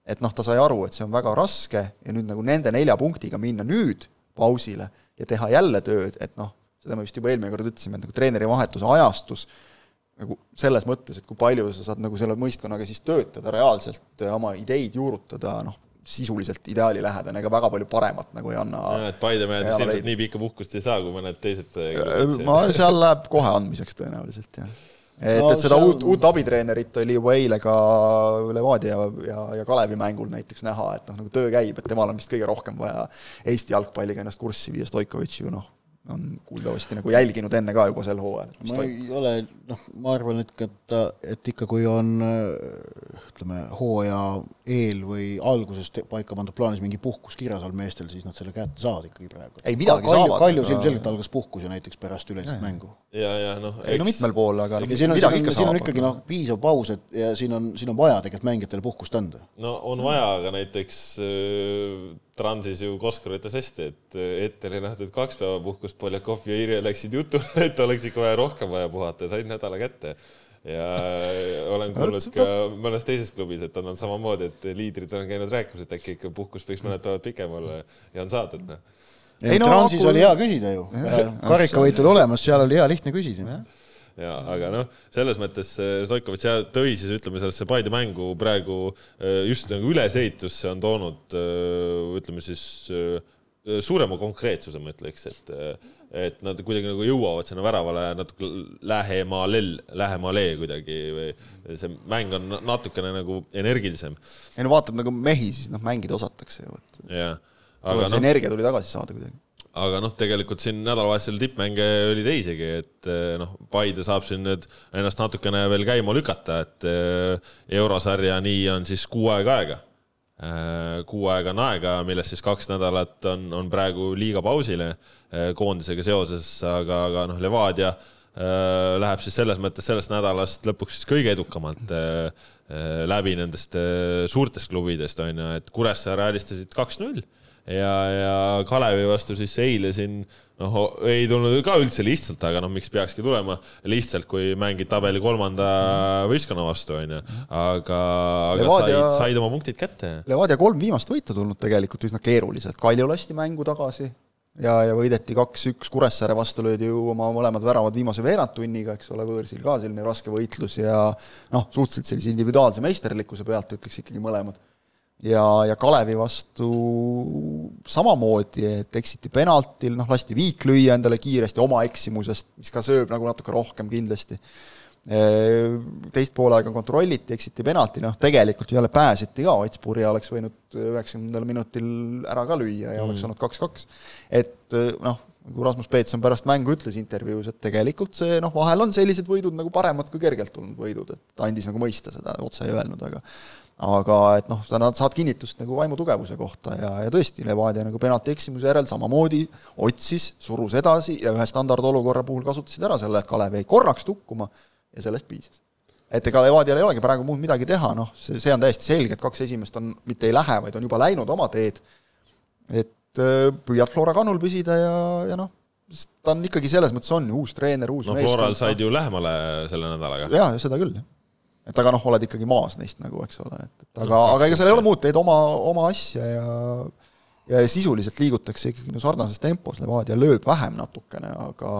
et noh, ta sai aru, et see on väga raske ja nüüd nagu nende nelja punktiga minna nüüd pausile ja teha jälle tööd, et noh, seda me vist juba eelmine kord ütlesime, et nagu treeneri vahetuse ajastus nagu selles mõttes, et kui palju sa saad nagu selle mõistkonnaga siis töötada reaalselt, oma ideid juurutada, noh, sisuliselt ideaalilähedane, ega väga palju paremat nagu ei anna. et Paide mehed vist ilmselt nii pikka puhkust ei saa, kui mõned teised. Äh, ma, seal läheb kohe andmiseks tõenäoliselt, jah. et no,, et seda seal... uut, uut abitreenerit oli juba eile ka Levadia ja, ja, ja Kalevi mängul näiteks näha, et noh, nagu töö käib, et temal on vist kõige rohkem vaja Eesti jalgpalliga ennast kurssi viia, Stoikovitš ju noh, on kuuldavasti nagu jälginud enne ka juba sel hooajal. ma ei ole, noh, ma arvan, et, et, et ikka, kui on ütleme, hooaja eel või alguses paika pandud plaanis mingi puhkus kirjas all meestel, siis nad selle kätte saavad ikkagi praegu. ei, midagi Kalju, saavad. Kaljus ilmselgelt algas puhkus ju näiteks pärast üleilmset mängu. ja, ja noh. ei no mitmel pool, aga no, siin on, midagi ikka saab. siin on ikkagi noh, piisav paus, et ja siin on, siin on vaja tegelikult mängijatele puhkust anda. no on vaja, aga näiteks äh, Transis ju Koskor ütles hästi, et ette oli nähtud kaks päeva puhkust, Poljakov ja Irje läksid jutule, et oleks ikka vaja rohkem vaja puhata ja said nädala kätte. Ja olen kuulnud ka mõnes teises klubis, et on olnud samamoodi, et liidrid on käinud rääkimas, et äkki ikka puhkus võiks mõned päevad pikem olla ja on saadud, noh. ei no Transis aku... oli hea küsida ju, karikavõit oli olemas, seal oli hea lihtne küsida ja aga noh, selles mõttes äh, Stoikovitš tõi siis ütleme sellesse Paide mängu praegu äh, just nagu ülesehitusse on toonud ütleme siis suurema konkreetsuse, ma ütleks, et et nad kuidagi nagu jõuavad sinna väravale natuke lähemale, lähemale kuidagi või see mäng on natukene nagu energilisem. ei no vaatad nagu mehi, siis noh, mängida osatakse ju, et. jah. aga noh. energia tuli tagasi saada kuidagi aga noh, tegelikult siin nädalavahetusel tippmänge oli teisigi, et eh, noh, Paide saab siin nüüd ennast natukene veel käima lükata, et eh, eurosarja nii on siis kuu aega aega. Eh, kuu aega on aega, millest siis kaks nädalat on, on praegu liiga pausile koondisega seoses, aga, aga noh, Levadia läheb siis selles mõttes sellest nädalast lõpuks siis kõige edukamalt läbi nendest suurtest klubidest, on ju, et Kuressaare alistasid kaks-null ja, ja Kalevi vastu siis eile siin noh, ei tulnud ka üldse lihtsalt, aga noh, miks peakski tulema lihtsalt, kui mängid tabeli kolmanda võistkonna vastu, onju. aga, aga Levadia, said, said oma punktid kätte. Levadia kolm viimast võitu tulnud tegelikult üsna keeruliselt, Kalju lasti mängu tagasi ja, ja võideti kaks-üks, Kuressaare vastu löödi ju oma mõlemad väravad viimase veerandtunniga, eks ole, võõrsil ka selline raske võitlus ja noh, suhteliselt sellise individuaalse meisterlikkuse pealt ütleks ikkagi mõlemad ja, ja Kalevi vastu samamoodi, et eksiti penaltil, noh, lasti viik lüüa endale kiiresti oma eksimusest, mis ka sööb nagu natuke rohkem kindlasti. Teist poolega kontrolliti, eksiti penalti, noh, tegelikult jälle pääseti ka, Ott Purje oleks võinud üheksakümnendal minutil ära ka lüüa ja mm. oleks olnud kaks-kaks. et noh, nagu Rasmus Peetson pärast mängu ütles intervjuus, et tegelikult see noh, vahel on sellised võidud nagu paremad kui kergelt tulnud võidud, et ta andis nagu mõista seda, otse ei öelnud, aga aga et noh, sa saad kinnitust nagu vaimu tugevuse kohta ja, ja tõesti, Levadia nagu penalti eksimuse järel samamoodi otsis, surus edasi ja ühe standardolukorra puhul kasutasid ära selle, et Kalev jäi korraks tukkuma ja sellest piisas. et ega Levadial ei olegi praegu muud midagi teha, noh, see, see on täiesti selge, et kaks esimest on, mitte ei lähe, vaid on juba läinud oma teed, et äh, püüad Flora kannul püsida ja, ja noh, ta on ikkagi selles mõttes on uus treener, uus no Floral said ju lähemale selle nädalaga. jaa, seda küll, jah et aga noh, oled ikkagi maas neist nagu, eks ole, et, et aga, aga ega seal ei ole muud, teed oma, oma asja ja ja sisuliselt liigutakse ikkagi no sarnases tempos, Levadia lööb vähem natukene, aga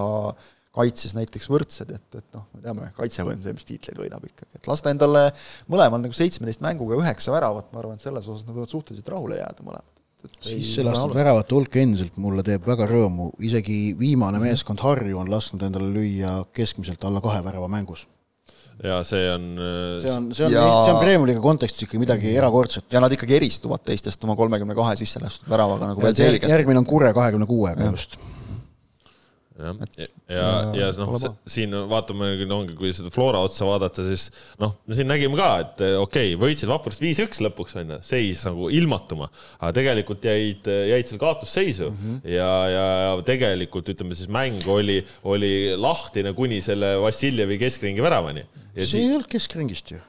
kaitses näiteks võrdsed, et, et noh, me teame, kaitsevõim see, mis tiitleid võidab ikkagi, et lasta endale mõlemal nagu seitsmeteist mänguga üheksa väravat, ma arvan, et selles osas nad võivad suhteliselt rahule jääda mõlemad. Siis see lastud väravate hulk endiselt mulle teeb väga rõõmu, isegi viimane meeskond Harju on lasknud endale lüüa keskmiselt alla kahe värava mängus ja see on see on, see on ja..., see on Premiumi kontekstis ikka midagi erakordset. ja nad ikkagi eristuvad teistest oma kolmekümne kahe sisse lastud väravaga nagu veel selgelt. järgmine on Kure kahekümne kuuega just jah, ja, ja, ja noh, siin vaatame, ongi, kui seda Flora otsa vaadata, siis noh, me siin nägime ka, et okei okay,, võitsid vaprust viis-üks lõpuks onju, seis nagu ilmatuma, aga tegelikult jäid, jäid seal kaotusseisu mm -hmm. ja, ja tegelikult ütleme siis mäng oli, oli lahtine kuni selle Vassiljevi keskringi väravani. see si ei olnud keskringist ju,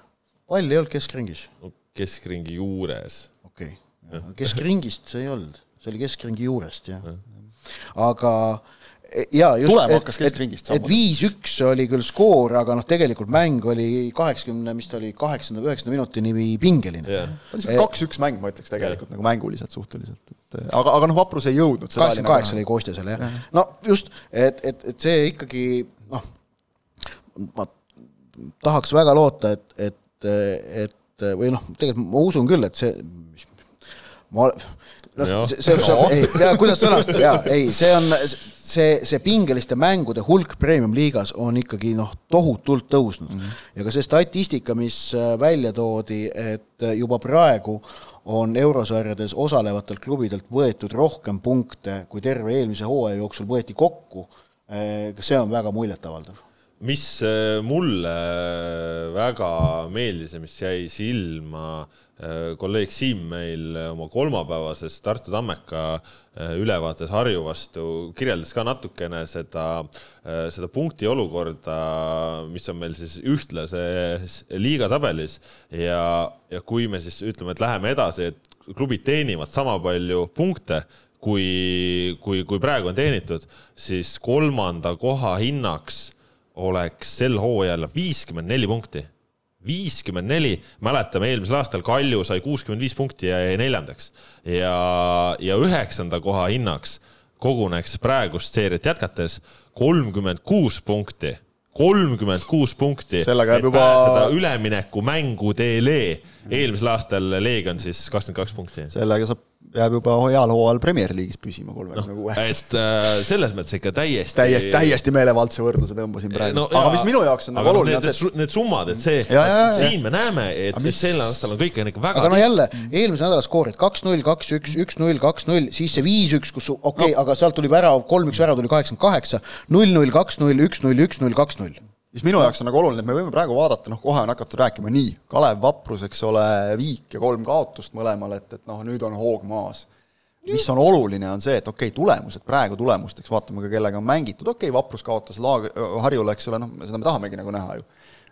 pall ei olnud keskringis no,. keskringi juures. okei okay., keskringist see ei olnud, see oli keskringi juurest jah ja. aga jaa, just, et, et, et viis-üks oli küll skoor, aga noh, tegelikult mäng oli kaheksakümne, mis ta oli, kaheksakümne, üheksakümne minutini pingeline yeah.. kaks-üks mäng, ma ütleks tegelikult yeah. nagu mänguliselt suhteliselt, et aga, aga noh, Vaprus ei jõudnud. kaheksakümmend kaheksa oli koostisele jah ja., no just, et, et, et see ikkagi noh, ma tahaks väga loota, et, et, et või noh, tegelikult ma usun küll, et see, ma noh, see, see, see, ei, ja kuidas sõnastada, jaa, ei, see on, see, see pingeliste mängude hulk premium-liigas on ikkagi noh, tohutult tõusnud mm. -hmm. ja ka see statistika, mis äh, välja toodi, et äh, juba praegu on eurosarjades osalevatelt klubidelt võetud rohkem punkte, kui terve eelmise hooaja jooksul võeti kokku, äh, see on väga muljetavaldav mis mulle väga meeldis ja mis jäi silma Äh, kolleeg Siim meil oma kolmapäevases Tartu Tammeka äh, ülevaates Harju vastu kirjeldas ka natukene seda, äh, seda punkti olukorda, mis on meil siis ühtlases liigatabelis ja, ja kui me siis ütleme, et läheme edasi, et klubid teenivad sama palju punkte, kui, kui, kui praegu on teenitud, siis kolmanda koha hinnaks oleks sel hooajal viiskümmend neli punkti viiskümmend neli, mäletame eelmisel aastal Kalju sai kuuskümmend viis punkti ja jäi neljandaks ja, ja üheksanda koha hinnaks koguneks praegust seeriat jätkates kolmkümmend kuus punkti, kolmkümmend kuus punkti. sellega jääb juba. pääseda üleminekumängu teele. eelmisel aastal Leegion siis kakskümmend kaks punkti. sellega saab jääb juba heal hooajal Premier League'is püsima kolmekümne no, kuue. et äh, selles mõttes ikka täiesti täiesti, täiesti meelevaldse võrdluse tõmbasin praegu no,. aga mis minu jaoks on nagu noh, oluline, on see, need summad, et see, siin me näeme, et mis... sel aastal on kõik ikka väga aga no jälle, eelmise nädala skoorid kaks-null, kaks-üks, üks-null, kaks-null, siis see viis-üks, kus okei okay, no., aga sealt tuli värav, kolm-üks värav tuli kaheksakümmend kaheksa, null-null, kaks-null, üks-null, üks-null, kaks-null mis minu jaoks on nagu oluline, et me võime praegu vaadata, noh, kohe on hakatud rääkima nii, Kalev Vaprus, eks ole, viik ja kolm kaotust mõlemal, et, et noh, nüüd on hoog maas. Mis on oluline, on see, et okei okay,, tulemused praegu tulemusteks, vaatame ka, kellega on mängitud, okei okay,, Vaprus kaotas Laag-, Harjule, eks ole, noh, seda me tahamegi nagu näha ju.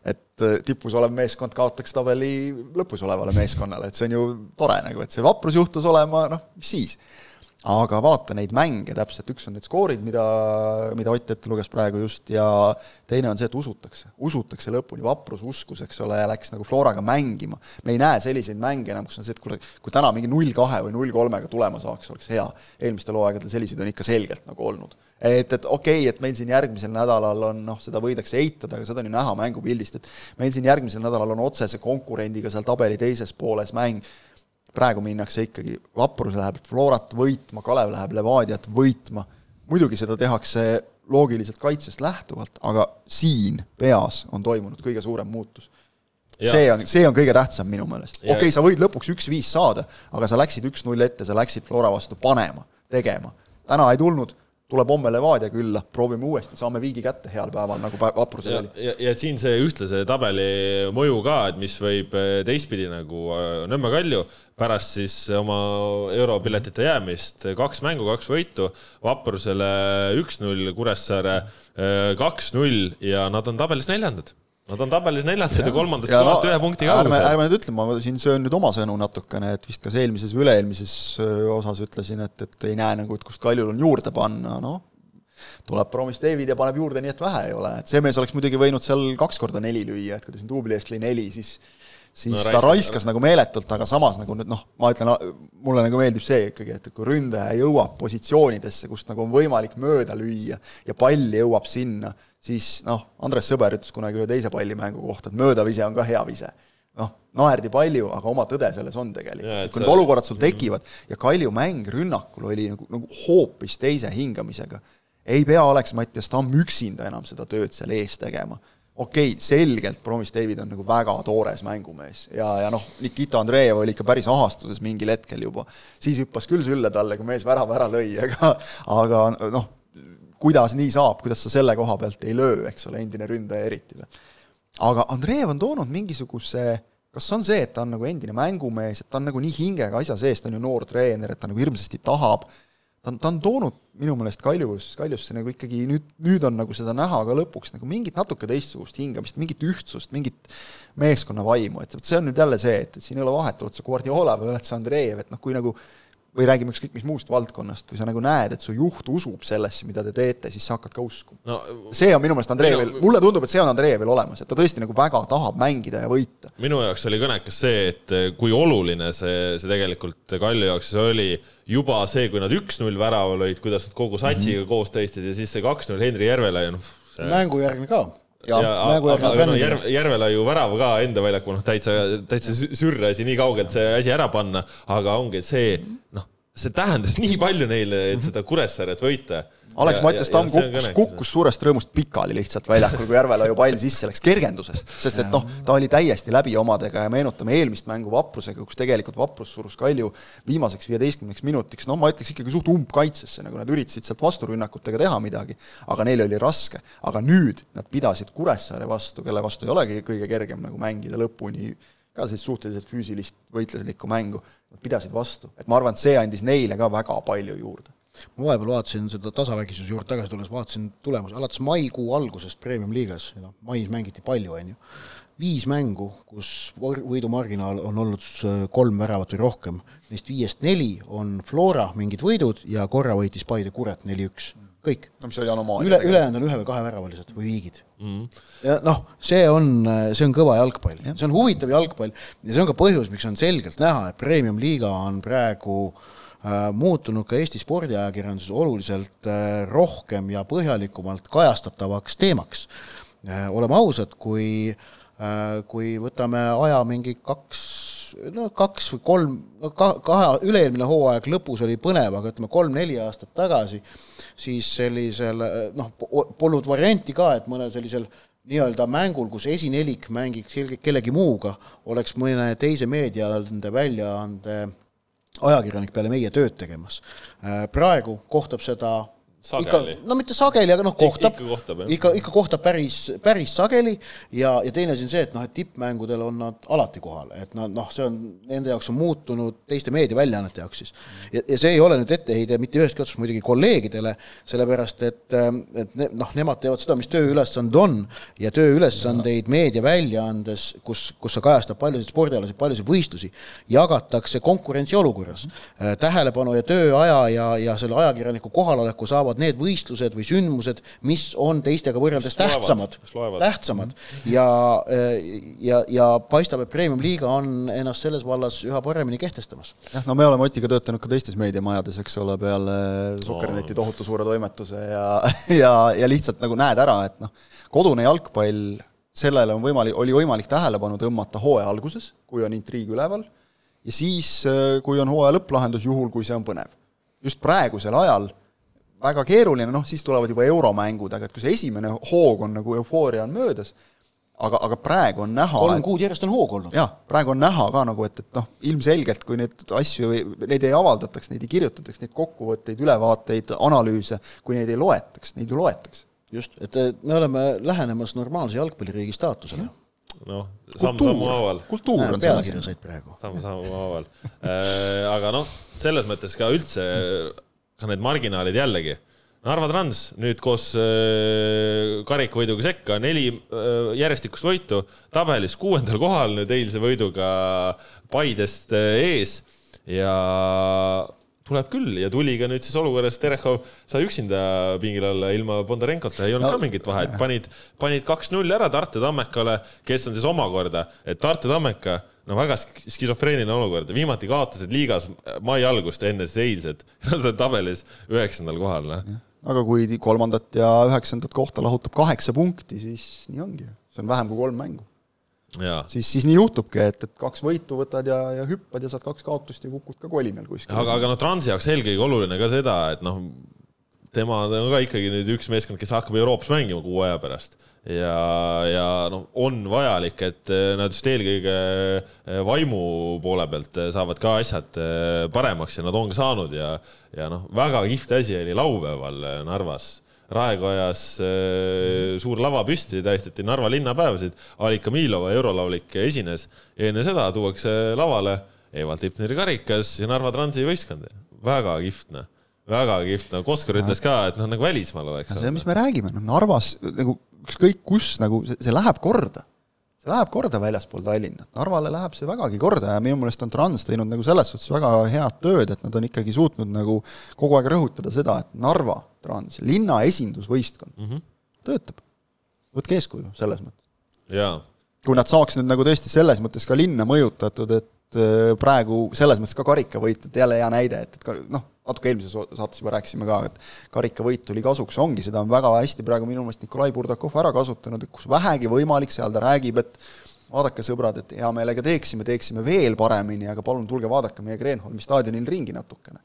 et äh, tipus olev meeskond kaotaks tabeli lõpus olevale meeskonnale, et see on ju tore nagu, et see Vaprus juhtus olema, noh, mis siis aga vaata neid mänge täpselt, üks on need skoorid, mida, mida Ott ette luges praegu just, ja teine on see, et usutakse, usutakse lõpuni, vaprus uskus, eks ole, ja läks nagu Floraga mängima. me ei näe selliseid mänge enam, kus on see, et kuule, kui täna mingi null kahe või null kolmega tulema saaks, oleks hea. eelmistel hooaegadel selliseid on ikka selgelt nagu olnud. et, et okei okay,, et meil siin järgmisel nädalal on noh, seda võidakse eitada, aga seda on ju näha mängupildist, et meil siin järgmisel nädalal on otsese konkurendiga seal tabeli teises pooles mäng, praegu minnakse ikkagi, Vaprus läheb Florat võitma, Kalev läheb Levadiat võitma, muidugi seda tehakse loogiliselt kaitsest lähtuvalt, aga siin peas on toimunud kõige suurem muutus. see on, see on kõige tähtsam minu meelest. okei okay,, sa võid lõpuks üks-viis saada, aga sa läksid üks-null ette, sa läksid Flora vastu panema, tegema. täna ei tulnud tuleb homme Levadia külla, proovime uuesti, saame viigi kätte heal päeval, nagu vaprusel oli. ja, ja siin see ühtlase tabeli mõju ka, et mis võib eh, teistpidi nagu eh, Nõmme Kalju pärast siis oma europiletite jäämist, kaks mängu, kaks võitu, vaprusele üks-null, Kuressaare eh, kaks-null ja nad on tabelis neljandad Nad on tabelis neljandad ja, kolmandast kohast no, ühe punkti kaugusel. ärme, ärme nüüd ütle, ma siin söön nüüd oma sõnu natukene, et vist kas eelmises või üle-eelmises osas ütlesin, et, et ei näe nagu, et kust Kaljul on juurde panna, noh, tuleb Promis David ja paneb juurde nii, et vähe ei ole, et see mees oleks muidugi võinud seal kaks korda neli lüüa, et kui ta siin duubli eest lõi neli, siis siis no, ta raiskas nagu meeletult, aga samas nagu nüüd noh, ma ütlen, mulle nagu meeldib see ikkagi, et kui ründaja jõuab positsioonidesse, kust nagu on võimalik mööda lüüa ja pall jõuab sinna, siis noh, Andres Sõber ütles kunagi ühe teise pallimängu kohta, et möödavise on ka hea vise. noh, naerdi palju, aga oma tõde selles on tegelikult, et kui need olukorrad sul tekivad ja Kalju mäng rünnakul oli nagu, nagu hoopis teise hingamisega, ei pea Alex Mattias Tamm üksinda enam seda tööd seal ees tegema okei okay,, selgelt Promis David on nagu väga toores mängumees ja, ja noh, Nikita Andreev oli ikka päris ahastuses mingil hetkel juba. siis hüppas küll sülle talle, kui mees värava ära lõi, aga aga noh, kuidas nii saab, kuidas sa selle koha pealt ei löö, eks ole, endine ründaja eriti veel. aga Andreev on toonud mingisuguse kas on see, et ta on nagu endine mängumees, et ta on nagu nii hingega asja sees, ta on ju noor treener, et ta nagu hirmsasti tahab ta on, ta on toonud minu meelest Kaljus, Kaljusse nagu ikkagi nüüd, nüüd on nagu seda näha ka lõpuks nagu mingit natuke teistsugust hingamist, mingit ühtsust, mingit meeskonna vaimu, et vot see on nüüd jälle see, et, et siin ei ole vahet, oled sa Guardiola või oled sa Andreev, et noh, kui nagu või räägime ükskõik mis muust valdkonnast, kui sa nagu näed, et su juht usub sellesse, mida te teete, siis sa hakkad ka uskuma no,. see on minu meelest Andreevil, mulle tundub, et see on Andreevil olemas, et ta tõesti nagu väga tahab mängida ja võita. minu jaoks oli kõnekas see, et kui oluline see, see tegelikult Kalju jaoks oli juba see, kui nad üks-null värava lõid, kuidas nad kogu satsiga mm -hmm. koos tõestid ja siis see kaks-null Henri Järvela ja noh see.... mängujärgne ka ja, ja aga, aga no Järve, Järvelaiu värav ka enda väljakul, noh täitsa, täitsa sürr asi nii kaugelt see asi ära panna, aga ongi see, noh, see tähendas nii palju neile, et seda Kuressaaret võita. Alex Mattias Tamm kukkus, kukkus suurest rõõmust pikali lihtsalt väljakul, kui Järvelaiu pall sisse läks, kergendusest, sest et noh, ta oli täiesti läbi omadega ja meenutame eelmist mängu Vaprusega, kus tegelikult Vaprus surus Kalju viimaseks viieteistkümneks minutiks, no ma ütleks ikkagi suht umbkaitsesse, nagu nad üritasid sealt vasturünnakutega teha midagi, aga neil oli raske. aga nüüd nad pidasid Kuressaare vastu, kelle vastu ei olegi kõige kergem nagu mängida lõpuni, ka sellist suhteliselt füüsilist võitluslikku mängu, nad pidasid vastu, et ma arvan, et see andis neile ka väga palju juurde. Ma vahepeal vaatasin seda tasavägisuse juurde tagasi tulles, vaatasin tulemusi, alates maikuu algusest Premium-liigas, noh, mais mängiti palju, on ju, viis mängu, kus võidumarginaal on olnud kolm väravat või rohkem, neist viiest neli on Flora mingid võidud ja korra võitis Paide Kuret neli-üks, kõik. no mis oli anomaalia. üle, ülejäänud on ühe või kaheväravalised või viigid mm. -hmm. ja noh, see on, see on kõva jalgpall, see on huvitav jalgpall ja see on ka põhjus, miks on selgelt näha, et Premium-liiga on praegu äh, Äh, muutunud ka Eesti spordiajakirjanduses oluliselt äh, rohkem ja põhjalikumalt kajastatavaks teemaks. oleme ausad, kui, kui võtame aja mingi kaks no kaks või kolm, ka-, kahe, üle-eelmine hooaeg lõpus oli põnev, aga ütleme, kolm-neli aastat tagasi, siis sellisel noh, polnud varianti ka, et mõnel sellisel nii-öelda mängul, kus esinelik mängiks kellegi muuga, oleks mõne teise meediaande väljaande ajakirjanik peale meie tööd tegemas. praegu kohtab seda ikka, no mitte sageli, aga noh, kohtab, ikka kohtab, ikka, ikka kohtab päris, päris sageli. Ja, ja teine asi on see, et noh, et tippmängudel on nad alati kohal, et nad noh, see on, nende jaoks on muutunud teiste meediaväljaannete jaoks siis. ja, ja see ei ole nüüd etteheide mitte ühestki otsast muidugi kolleegidele, sellepärast et, et ne, noh, nemad teevad seda, mis tööülesanded on. Ja tööülesandeid meediaväljaandes, kus, kus sa kajastab paljusid spordialasid, paljusid võistlusi, jagatakse konkurentsiolukorras. tähelepanu ja tööaja ja, ja selle ajakirjaniku kohaloleku saavad saavad need võistlused või sündmused, mis on teistega võrreldes tähtsamad, tähtsamad. Ja, ja, ja paistab, et Premium-liiga on ennast selles vallas üha paremini kehtestamas. jah, no me oleme Otiga töötanud ka teistes meediamajades, eks ole, peale Sukkerneti tohutu suure toimetuse ja, ja, ja lihtsalt nagu näed ära, et noh, kodune jalgpall, sellele on võimalik, oli võimalik tähelepanu tõmmata hooaja alguses, kui on intriig üleval, ja siis, kui on hooaja lõpplahendus, juhul kui see on põnev. just praegusel ajal väga keeruline, noh siis tulevad juba euromängud, aga et kui see esimene hoog on nagu eufooria on möödas, aga, aga praegu on näha kolm kuud järjest on hoog olnud. jah, praegu on näha ka nagu, et, et noh, ilmselgelt kui neid asju, neid ei avaldataks, neid ei kirjutataks, neid kokkuvõtteid, ülevaateid, analüüse, kui neid ei loetaks, neid ju loetakse. just, et me oleme lähenemas normaalse jalgpalliriigi staatusele noh, samm-sammu haaval. kultuur on pealkirja said praegu. samm-sammu haaval äh, aga noh, selles mõttes ka üldse ka need marginaalid jällegi. Narva Trans nüüd koos äh, karikavõiduga sekka, neli äh, järjestikust võitu, tabelis kuuendal kohal nüüd eilse võiduga Paidest äh, ees. Ja tuleb küll ja tuli ka nüüd siis olukorras, Terehov. Sai üksinda pingil olla ilma Bondarenkota, ei olnud no, ka mingit vahet, panid, panid kaks-null ära Tartu Tammekale, kes on siis omakorda, et Tartu Tammeka no väga skisofreeniline olukord, viimati kaotasid liigas mai algust enne siis eilset, nad on tabelis üheksandal kohal, noh. aga kui kolmandat ja üheksandat kohta lahutab kaheksa punkti, siis nii ongi, see on vähem kui kolm mängu. siis, siis nii juhtubki, et, et kaks võitu võtad ja, ja hüppad ja saad kaks kaotust ja kukud ka kolinal kuskil. aga, aga noh, Transi jaoks eelkõige oluline ka seda, et noh, tema on ka ikkagi nüüd üks meeskond, kes hakkab Euroopas mängima kuu aja pärast ja, ja noh, on vajalik, et eh, nad just eelkõige eh, vaimu poole pealt eh, saavad ka asjad paremaks ja nad on ka saanud ja, ja noh, väga kihvt asi oli laupäeval Narvas. Raekoja ajas suur lava püsti, tähistati Narva linnapäevasid, Alika Miilova eurolaulik esines enne seda tuuakse lavale Evald Tipneri karikas ja Narva Transi võistkond. väga kihvt, noh väga kihvt, no Koskor ütles ka, et noh, nagu välismaal oleks. see, mis me räägime, noh Narvas nagu ükskõik kus nagu see, see läheb korda. see läheb korda väljaspool Tallinna, Narvale läheb see vägagi korda ja minu meelest on Trans teinud nagu selles suhtes väga head tööd, et nad on ikkagi suutnud nagu kogu aeg rõhutada seda, et Narva Trans, linna esindusvõistkond mm, -hmm. töötab. võtke eeskuju selles mõttes. kui nad saaks nüüd nagu tõesti selles mõttes ka linna mõjutatud, et äh, praegu selles mõttes ka karikavõit, et jälle hea näide, et, et noh, natuke eelmises saates juba rääkisime ka, et karikavõit tuli kasuks, ongi, seda on väga hästi praegu minu meelest Nikolai Burdakov ära kasutanud, et kus vähegi võimalik, seal ta räägib, et vaadake, sõbrad, et hea meelega teeksime, teeksime veel paremini, aga palun tulge vaadake meie Kreenholmi staadionil ringi natukene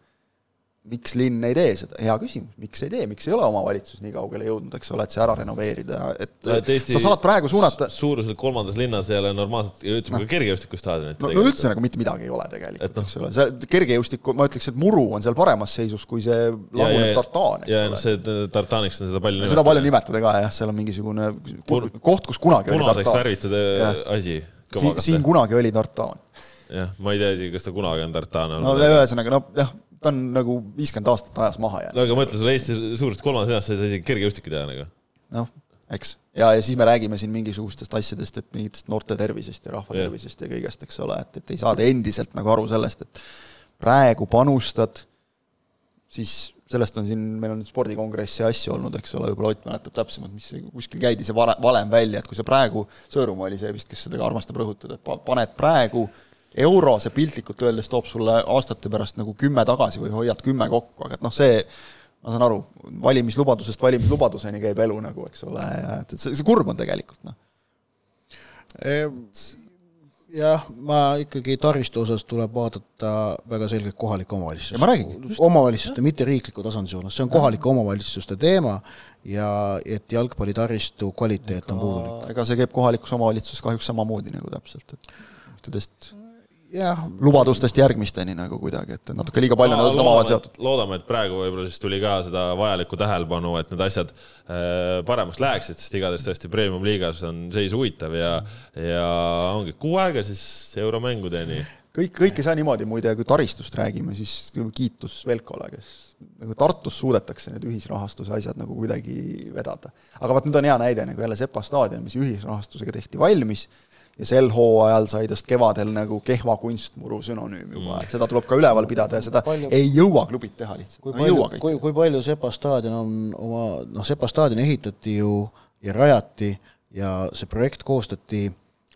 miks linn ei tee seda, hea küsimus, miks ei tee, miks ei ole omavalitsus nii kaugele jõudnud, eks ole, et see ära renoveerida, et Eesti sa saad praegu suunata suuruselt kolmandas linnas ei ole normaalselt, ütleme no. ka kergejõustikustaadionit. no, no üldse nagu mitte midagi ei ole tegelikult, no. eks ole, see kergejõustiku, ma ütleks, et muru on seal paremas seisus kui see lagunev tartaan, eks ja, ole. see tartaaniks on seda palju nimetada. seda palju nimetada ka jah, seal on mingisugune koht, kus kunagi oli tartaan. punaseks värvitud äh, asi. siin, siin kunagi oli tartaan. jah, ma ei tea isegi, kas ta kunagi on tartaan olnud. no ühesõnaga, noh jah ta on nagu viiskümmend aastat ajas maha jäänud. no aga mõtle, sul Eesti suurest kolmandas linnas sa ei saa isegi kergejõustikku teha nagu. noh, eks. ja, ja siis me räägime siin mingisugustest asjadest, et mingitest noorte tervisest ja rahva tervisest ja kõigest, eks ole, et, et ei saada endiselt nagu aru sellest, et praegu panustad, siis sellest on siin, meil on spordikongressi asju olnud, eks ole, võib-olla Ott mäletab täpsemalt, mis kuskil käidi see vale, valem välja, et kui sa praegu, Sõõrumaa oli see vist, kes seda ka armastab rõhutada, et paned praegu euro, see piltlikult öeldes toob sulle aastate pärast nagu kümme tagasi või hoiad kümme kokku, aga et noh, see ma saan aru, valimislubadusest valimislubaduseni käib elu nagu, eks ole, ja et, et see, see kurb on tegelikult, noh jah, ma ikkagi taristu osas tuleb vaadata väga selgelt ma räägingi. omavalitsuste, mitte riikliku tasandi suunas, see on kohalike omavalitsuste teema ja et jalgpallitaristu kvaliteet on puudulik. ega see käib kohalikus omavalitsuses kahjuks samamoodi nagu täpselt, et ühtedest jah. lubadustest järgmisteni nagu kuidagi, et natuke liiga palju on no, omavahel seotud. loodame, et praegu võib-olla siis tuli ka seda vajalikku tähelepanu, et need asjad äh, paremaks läheksid, sest igatahes tõesti premium-liigas on seis huvitav ja, ja ongi kuu aega siis euromängudeni. kõik, kõik ei saa niimoodi, muide, kui taristust räägime, siis kiitus Velkole, kes nagu Tartus suudetakse need ühisrahastuse asjad nagu kuidagi vedada. aga vot nüüd on hea näide nagu jälle Sepa staadion, mis ühisrahastusega tehti valmis ja sel hooajal sai tast kevadel nagu kehva kunstmuru sünonüüm juba mm., et seda tuleb ka üleval pidada ja seda palju, ei jõua klubid teha lihtsalt. kui palju, kui, kui palju Sepa staadion on oma, noh, Sepa staadion ehitati ju ja rajati ja see projekt koostati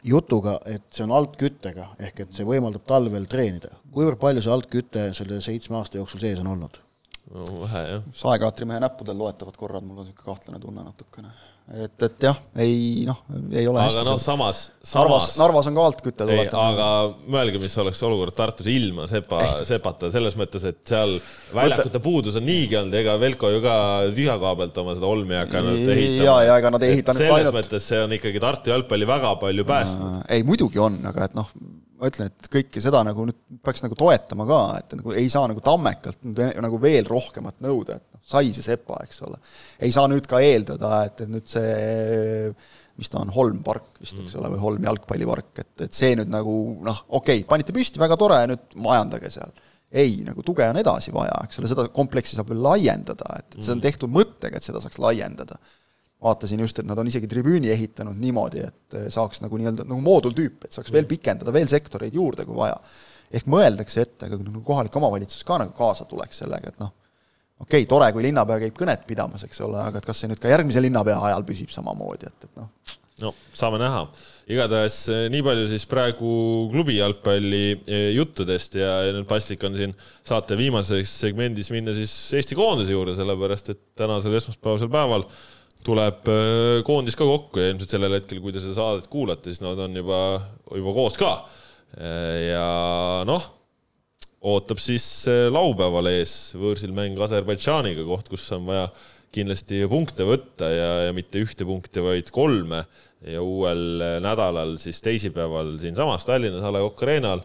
jutuga, et see on altküttega, ehk et see võimaldab talvel treenida. kuivõrd palju see altküte selle seitsme aasta jooksul sees on olnud? no vähe, jah. saekaatrimehe näppudel loetavad korrad, mul on niisugune kahtlane tunne natukene et, et jah, ei noh, ei ole aga noh, samas, samas Narvas, Narvas on ka altküte tuletama. aga mõelge, mis oleks olukord Tartus ilma sepa, sepata, selles mõttes, et seal väljakute puudus on niigi olnud, ega Velko ju ka tühja koha pealt oma seda olmi hakanud ehitama. ja, ja ega nad ei ehitanud selles ainult... mõttes see on ikkagi Tartu jalgpalli väga palju päästnud. ei, muidugi on, aga et noh, ma ütlen, et kõike seda nagu nüüd peaks nagu toetama ka, et nagu ei saa nagu tammekalt nagu veel rohkemat nõuda, et sai see sepa, eks ole. ei saa nüüd ka eeldada, et, et nüüd see mis ta on, Holm park vist, eks ole, või Holm jalgpallipark, et, et see nüüd nagu noh, okei okay,, panite püsti, väga tore, nüüd majandage seal. ei, nagu tuge on edasi vaja, eks ole, seda kompleksi saab veel laiendada, et, et see on mm. tehtud mõttega, et seda saaks laiendada. vaatasin just, et nad on isegi tribüüni ehitanud niimoodi, et saaks nagu nii-öelda nagu moodultüüp, et saaks veel pikendada, veel sektoreid juurde, kui vaja. ehk mõeldakse ette, aga nagu kohalik omavalitsus ka nagu kaasa tuleks sellega, et noh, okei okay,, tore, kui linnapea käib kõnet pidamas, eks ole, aga et kas see nüüd ka järgmise linnapea ajal püsib samamoodi, et, et noh. no saame näha. igatahes eh, nii palju siis praegu klubi jalgpalli eh, juttudest ja, nüüd paslik on siin saate viimases segmendis minna siis Eesti koondise juurde, sellepärast et tänasel esmaspäevasel päeval tuleb eh, koondis ka kokku ja ilmselt sellel hetkel, kui te seda saadet kuulate, siis nad on juba, juba koos ka. ja noh ootab siis eh, laupäeval ees võõrsil mäng Aserbaidžaaniga, koht, kus on vaja kindlasti punkte võtta ja, ja mitte ühte punkti, vaid kolme. Ja uuel eh, nädalal siis teisipäeval siinsamas Tallinnas A Le Coq Arena'l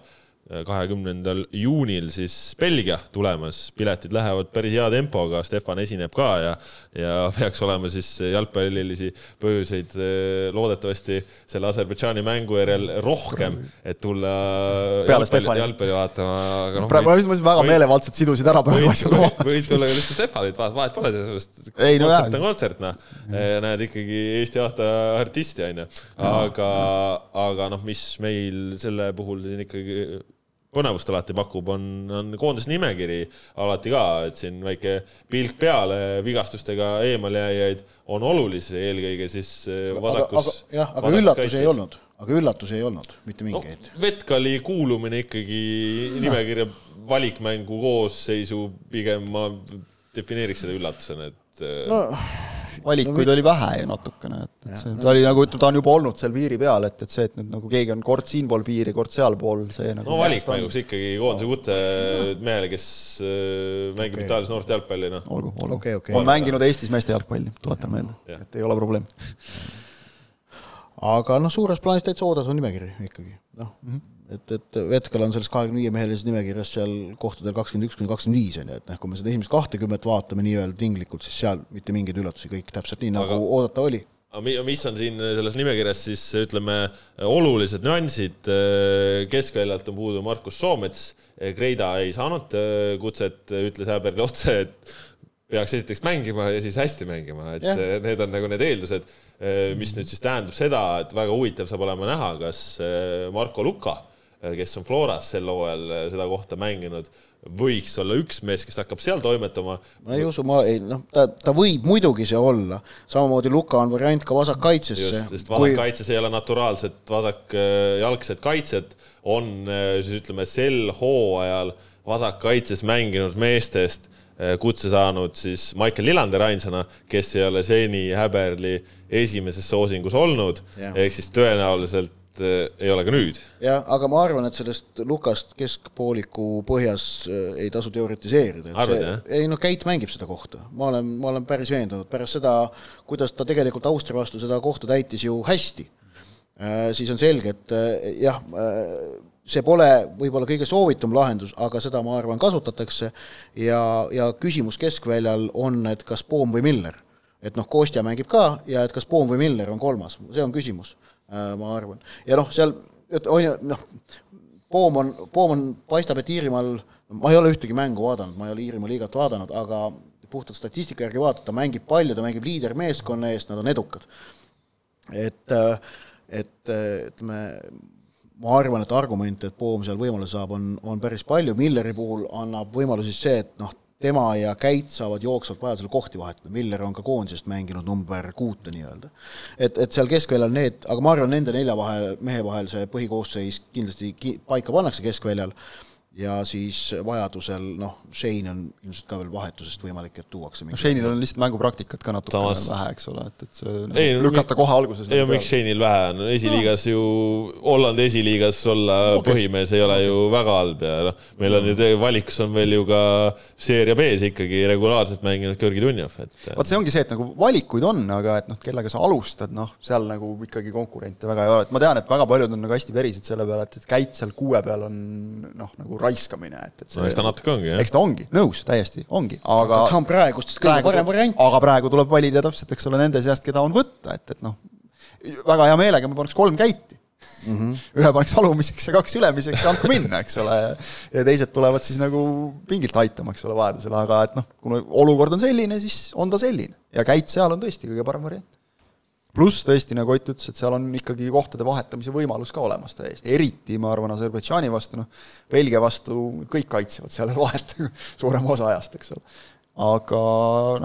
kahekümnendal juunil siis Belgia tulemas, piletid lähevad päris hea tempoga, Stefan esineb ka ja, ja peaks olema siis jalgpallilisi põhjuseid eh, loodetavasti selle Aserbaidžaani mängu järel rohkem, et tulla jalgpalli, jalgpalli vaatama, noh. praegu ma mõtlesin, väga meelevaldselt sidusid ära praegu asjad omavahel. võid tulla ka lihtsalt Stefanit vaatama, vahet pole sellest. kontsert on kontsert, noh. Eh, näed ikkagi Eesti aasta artisti, onju. aga, aga noh, mis meil selle puhul siin ikkagi põnevust alati pakub, on, on koondise nimekiri alati ka, et siin väike pilk peale, vigastustega eemaljääjaid on olulisi, eelkõige siis eh, vasakus. jah, aga üllatusi ei olnud, aga üllatusi ei olnud, mitte mingeid no,. Vetkali kuulumine ikkagi nimekirja valikmängu koosseisu pigem ma defineeriks seda üllatusena, et eh, no valikuid no, oli vähe ju natukene, et, et see, ta oli nagu, ütleme, ta on juba olnud seal piiri peal, et, et see, et nüüd nagu keegi on kord siinpool piiri, kord sealpool, see nagu no valikmänguks ikkagi koondise kutse mehele, kes äh, mängib okay. Itaalias noort jalgpalli, noh. olgu, olgu okay,. Okay. on mänginud Eestis meeste jalgpalli, tuletan meelde, et ei ole probleem. aga noh, suures plaanis täitsa oodatav nimekiri ikkagi, noh mm -hmm et, et Vetkal on selles kahekümne viie mehelises nimekirjas seal kohtadel kakskümmend üks kuni kakskümmend viis on ju, et noh, kui me seda esimest kahtekümmet vaatame nii-öelda tinglikult, siis seal mitte mingeid üllatusi, kõik täpselt nii, nagu Aga... oodata oli. Aga mis on siin selles nimekirjas siis ütleme olulised nüansid, keskväljalt on puudu Markus Soomets, Kreida ei saanud kutset, ütles Häberli otse, et peaks esiteks mängima ja siis hästi mängima, et yeah. need on nagu need eeldused, mis nüüd siis tähendab seda, et väga huvitav saab olema näha, kas Marko Luka Äh, kes on Floras sel hooajal äh, seda kohta mänginud, võiks olla üks mees, kes hakkab seal toimetama. ma ei usu, ma ei, noh, ta, ta võib muidugi see olla, samamoodi Luka on variant ka vasakkaitsesse. sest vasakkaitses kui... ei ole naturaalset vasakjalgset kaitset, on siis ütleme sel hooajal vasakkaitses mänginud meestest kutse saanud siis Michael Lillander ainsana, kes ei ole seni Häberli esimeses soosingus olnud, ehk siis tõenäoliselt äh, ei ole ka nüüd. jah, aga ma arvan, et sellest Lukast keskpooliku põhjas äh, ei tasu teoritiseerida, et Arvad, see, ei noh, Keit mängib seda kohta, ma olen, ma olen päris veendunud, pärast seda, kuidas ta tegelikult Austria vastu seda kohta täitis ju hästi, äh, siis on selge, et jah, see pole võib-olla kõige soovitum lahendus, aga seda, ma arvan, kasutatakse. Ja, ja küsimus keskväljal on, et kas Poom või Miller. Et noh, Kostja mängib ka ja et kas Poom või Miller on kolmas, see on küsimus, äh, ma arvan. ja noh, seal on ju noh, Poom on, Poom on, paistab, et Iirimaal, ma ei ole ühtegi mängu vaadanud, ma ei ole Iirimaa liigat vaadanud, aga puhtalt statistika järgi vaadata, ta mängib palju, ta mängib liidermeeskonna eest, nad on edukad. et, äh, et äh, ütleme, ma arvan, et argumente, et Poom seal võimaluse saab, on, on päris palju, Milleri puhul annab võimalusi see, et noh, tema ja Käit saavad jooksvalt vajadusel kohti vahetada, Miller on ka koondisest mänginud number kuute nii-öelda. et, et seal keskväljal need, aga ma arvan, nende nelja vahel, mehe vahel see põhikoosseis kindlasti ki-, paika pannakse keskväljal ja siis vajadusel noh, Shane on ilmselt ka veel vahetusest võimalik, et tuuakse no Shane'il on lihtsalt mängupraktikat ka natukene Samas... vähe, eks ole, et, et see ei, no, lükata kohe alguses ei no miks Shane'il vähe on, esiliigas ju, Hollandi esiliigas olla okay. põhimees ei ole okay. ju väga halb ja noh, meil on ju valikus on veel ju ka seeria B-s ikkagi regulaarselt mänginud Georgi Dunjov, et vot see ongi see, et nagu valikuid on, aga et noh, kellega sa alustad, noh, seal nagu ikkagi konkurente väga ei ole, et ma tean, et väga paljud on nagu hästi verised selle peale, et, et käit seal kuue peal on noh, nagu raiskamine, et, et see no, eks ta natuke ongi, jah. eks ta ongi, nõus, täiesti, ongi, aga ta on praegustest kõige parem variant. aga praegu tuleb valida täpselt, eks ole, nende seast, keda on võtta, et, et noh, väga hea meelega ma paneks kolm käiti mm. -hmm. ühe paneks alumiseks ja kaks ülemiseks ja andku minna, eks ole, ja teised tulevad siis nagu pingilt aitama, eks ole, vajadusel, aga et noh, kuna olukord on selline, siis on ta selline. ja käit seal on tõesti kõige parem variant pluss tõesti, nagu Ott ütles, et seal on ikkagi kohtade vahetamise võimalus ka olemas täiesti, eriti ma arvan, Aserbaidžaani vastu, noh, Belgia vastu kõik kaitsevad seal vahet suurema osa ajast, eks ole. aga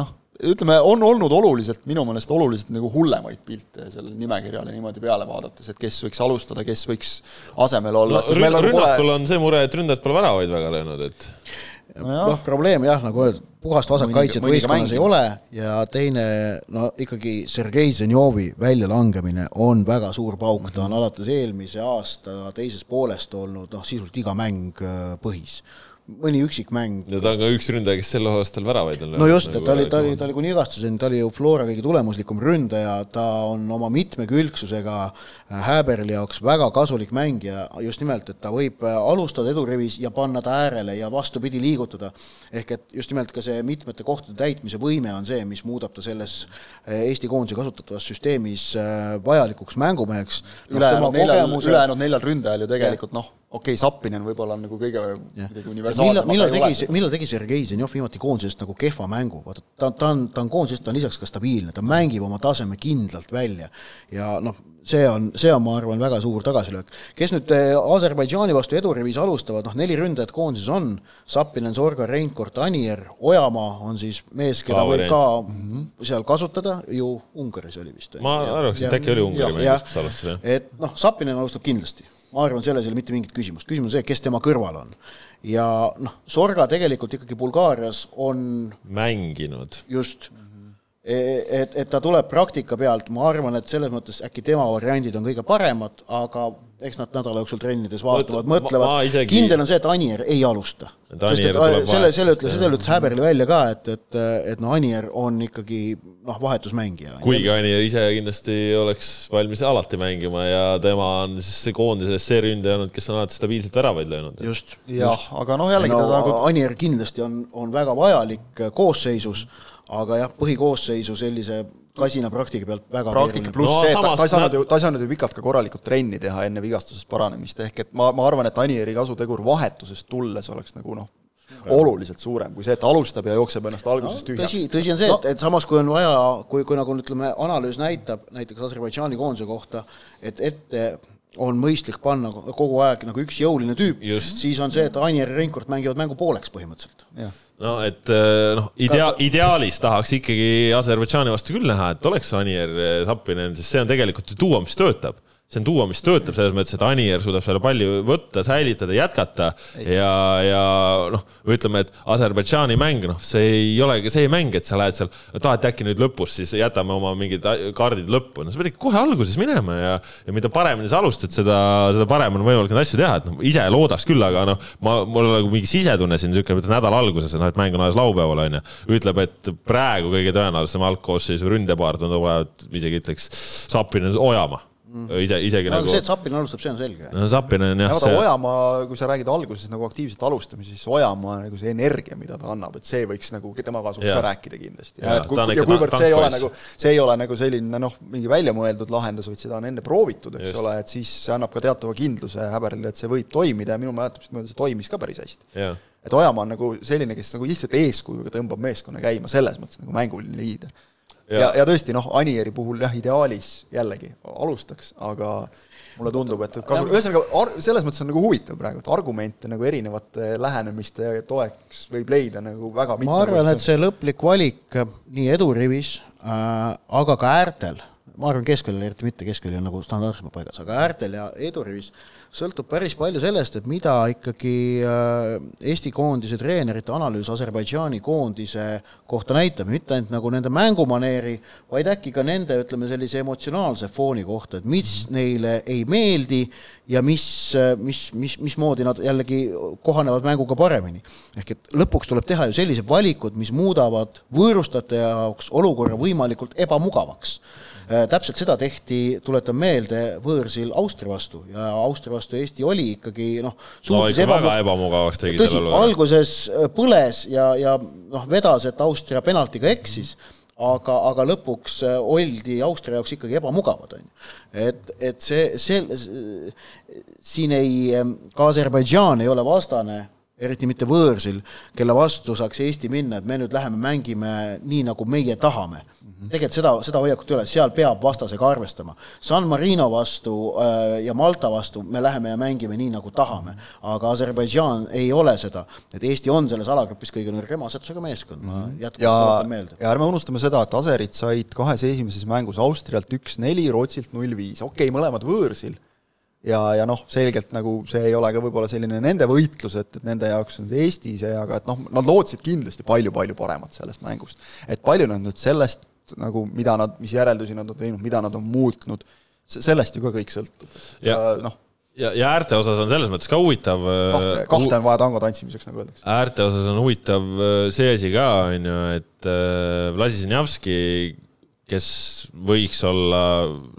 noh, ütleme, on olnud oluliselt, minu meelest oluliselt nagu hullemaid pilte sellele nimekirjale niimoodi peale vaadates, et kes võiks alustada, kes võiks asemel olla no,. rünnakul pole... on see mure, et ründajad pole väravaid väga löönud, et noh no,, probleem jah, nagu öeldud, puhast vasakkaitset võistkonnas ei ole ja teine, no ikkagi Sergei Zenjovi väljalangemine on väga suur pauk, ta on mhm. alates eelmise aasta teisest poolest olnud noh, sisuliselt iga mäng äh, põhis mõni üksik mäng. ja ta on ka üks ründaja, kes sel aastal väravaid on löönud. no just, et nagu ta oli, ta oli, ta oli kuni igastuseni, ta oli ju Flora kõige tulemuslikum ründaja, ta on oma mitmekülgsusega Häberli jaoks väga kasulik mängija, just nimelt, et ta võib alustada edurivis ja panna ta äärele ja vastupidi liigutada. ehk et just nimelt ka see mitmete kohtade täitmise võime on see, mis muudab ta selles Eesti koondise kasutatavas süsteemis vajalikuks mängumeheks no,. ülejäänud neljal, ülejäänud neljal ründajal ju tegelikult noh, okei okay,, Zappinen võib-olla on nagu kõige kuidagi universaalsem. millal tegi, millal tegi Sergei Zenjov viimati koondisest nagu kehva mängu, vaata ta, ta on, ta on koondisest, ta on lisaks ka stabiilne, ta mängib oma taseme kindlalt välja ja noh, see on, see on, ma arvan, väga suur tagasilöök. kes nüüd eh, Aserbaidžaani vastu edurivis alustavad, noh neli ründajat koondises on, Zappinen, Sorga, Reinkord, Anier, Ojamaa on siis mees, keda ka võib ka mm -hmm. seal kasutada, ju Ungaris oli vist. ma arvaks, et äkki oli Ungari mängis, kus ta alustas, jah. et noh, Zappinen alustab kindlasti ma arvan, selles ei ole mitte mingit küsimust, küsimus on see, kes tema kõrval on. ja noh, Sorga tegelikult ikkagi Bulgaarias on mänginud. just, e, et, et ta tuleb praktika pealt, ma arvan, et selles mõttes äkki tema variandid on kõige paremad, aga eks nad nädala jooksul trennides vaatavad, mõtlevad, isegi... kindel on see, et Anier ei alusta. sest et selle, selle ütles, selle ütles Häberli välja ka, et, et, et noh, Anier on ikkagi noh, vahetusmängija. kuigi Anier ise kindlasti oleks valmis alati mängima ja tema on siis koondises see ründaja olnud, kes on alati stabiilselt väravaid löönud. just. jah, aga noh, jällegi no, ta nagu Anier kindlasti on, on väga vajalik koosseisus, aga jah, põhikoosseisu sellise kasina praktika pealt väga praktika pluss no, see, et ta, ta ei saanud ju, ta ei saanud ju pikalt ka korralikult trenni teha enne vigastusest paranemist, ehk et ma, ma arvan, et Anieri kasutegur vahetusest tulles oleks nagu noh, oluliselt suurem kui see, et ta alustab ja jookseb ennast alguses no, tühjaks. tõsi, tõsi on see no., et, et samas, kui on vaja, kui, kui nagu ütleme, analüüs näitab näiteks Aserbaidžaani koondise kohta, et ette on mõistlik panna kogu aeg nagu üks jõuline tüüp, siis on see, et Anier ja Reinkord mängivad mängu pooleks põhimõtteliselt. No et eh, noh, idea-, ideaalis tahaks ikkagi Aserbaidžaani vastu küll näha, et oleks Anier Zappinen, sest see on tegelikult ju duo, mis töötab. See on duo, mis töötab selles mõttes, et Anier suudab selle palli võtta, säilitada, jätkata. Ja, ja noh, ütleme, et Aserbaidžaani mäng, noh, see ei olegi see mäng, et sa lähed seal, tahad äkki nüüd lõpus, siis jätame oma mingid kaardid lõppu, no sa pead ikka kohe alguses minema ja, ja mida paremini sa alustad, seda, seda parem on võimalik neid asju teha, et noh, ise loodaks küll, aga noh, ma, mul on nagu mingi sisetunne siin niisugune nädala alguses, noh, et mäng on alles laupäeval, on ju, ütleb, et praegu kõige tõenäolisem algkoosseisu ründepaar tundub olevat, isegi ütleks, Sapinen Ojamaa mm. ise, isegi no, nagu. see, et Sapinen alustab, see on selge. no Sapinen jah. vaata see... Ojamaa, kui sa räägid alguses nagu aktiivselt alustamisest, siis Ojamaa nagu see energia, mida ta annab, et see võiks nagu tema kasuks ka rääkida kindlasti. ja, et kui, ja kuivõrd see ei ole nagu, see ei ole nagu selline noh, mingi väljamõeldud lahendus, vaid seda on enne proovitud, eks Just. ole, et siis see annab ka teatava kindluse Häberile, et see võib toimida ja minu mäletamist mööda see toimis ka päris hästi. et Ojamaa on nagu selline, kes nagu lihtsalt eeskujuga tõmbab meeskonna käima, selles mõttes nagu mänguline liider ja, ja, ja tõesti, noh, Anieri puhul jah, ideaalis jällegi alustaks, aga mulle tundub, et, kasu, ühesõnaga selles mõttes on nagu huvitav praegu, et argumente nagu erinevate lähenemiste toeks võib leida nagu väga ma arvan, et see lõplik valik nii edurivis äh,, aga ka äärtel, ma arvan, keskväljal eriti mitte, keskväljal nagu standardsemalt paigas, aga äärtel ja edurivis sõltub päris palju sellest, et mida ikkagi äh, Eesti koondise treenerite analüüs Aserbaidžaani koondise kohta näitab, mitte ainult nagu nende mängumaneeri, vaid äkki ka nende, ütleme, sellise emotsionaalse fooni kohta, et mis neile ei meeldi ja mis, mis, mis, mismoodi nad jällegi kohanevad mänguga paremini. ehk et lõpuks tuleb teha ju sellised valikud, mis muudavad võõrustajate jaoks olukorra võimalikult ebamugavaks Äh, täpselt seda tehti, tuletan meelde, võõrsil Austria vastu ja Austria vastu Eesti oli ikkagi noh, no ikka ebamug... väga ebamugavaks tegi tõsi, alguses äh, põles ja, ja noh, vedas, et Austria penaltiga eksis, aga, aga lõpuks äh, oldi Austria jaoks ikkagi ebamugavad, on ju. et, et see, see, siin ei, ka Aserbaidžaan ei ole vastane eriti mitte võõrsil, kelle vastu saaks Eesti minna, et me nüüd läheme mängime nii, nagu meie tahame mm. -hmm. tegelikult seda, seda hoiakut ei ole, seal peab vastasega arvestama. San Marino vastu äh, ja Malta vastu me läheme ja mängime nii, nagu tahame, aga Aserbaidžaan ei ole seda, et Eesti on selles alagrupis kõige nõrgema asetusega meeskond, ma mhm. jätkuvalt tuletan meelde. ja ärme unustame seda, et aserid said kahes esimeses mängus Austrialt üks-neli, Rootsilt null-viis, okei okay,, mõlemad võõrsil ja, ja noh, selgelt nagu see ei ole ka võib-olla selline nende võitlus, et, et nende jaoks on see Eesti see, aga et noh, nad lootsid kindlasti palju-palju paremat sellest mängust. et palju nad nüüd sellest nagu, mida nad, mis järeldusi nad on teinud, mida nad on muutnud, sellest ju ka kõik sõltub. noh, ja, ja äärte osas on selles mõttes ka huvitav. kahte, äh, kahte on vaja tango tantsimiseks, nagu öeldakse. äärte osas on huvitav äh, see asi ka, on ju, et äh, Vlasisinjavski, kes võiks olla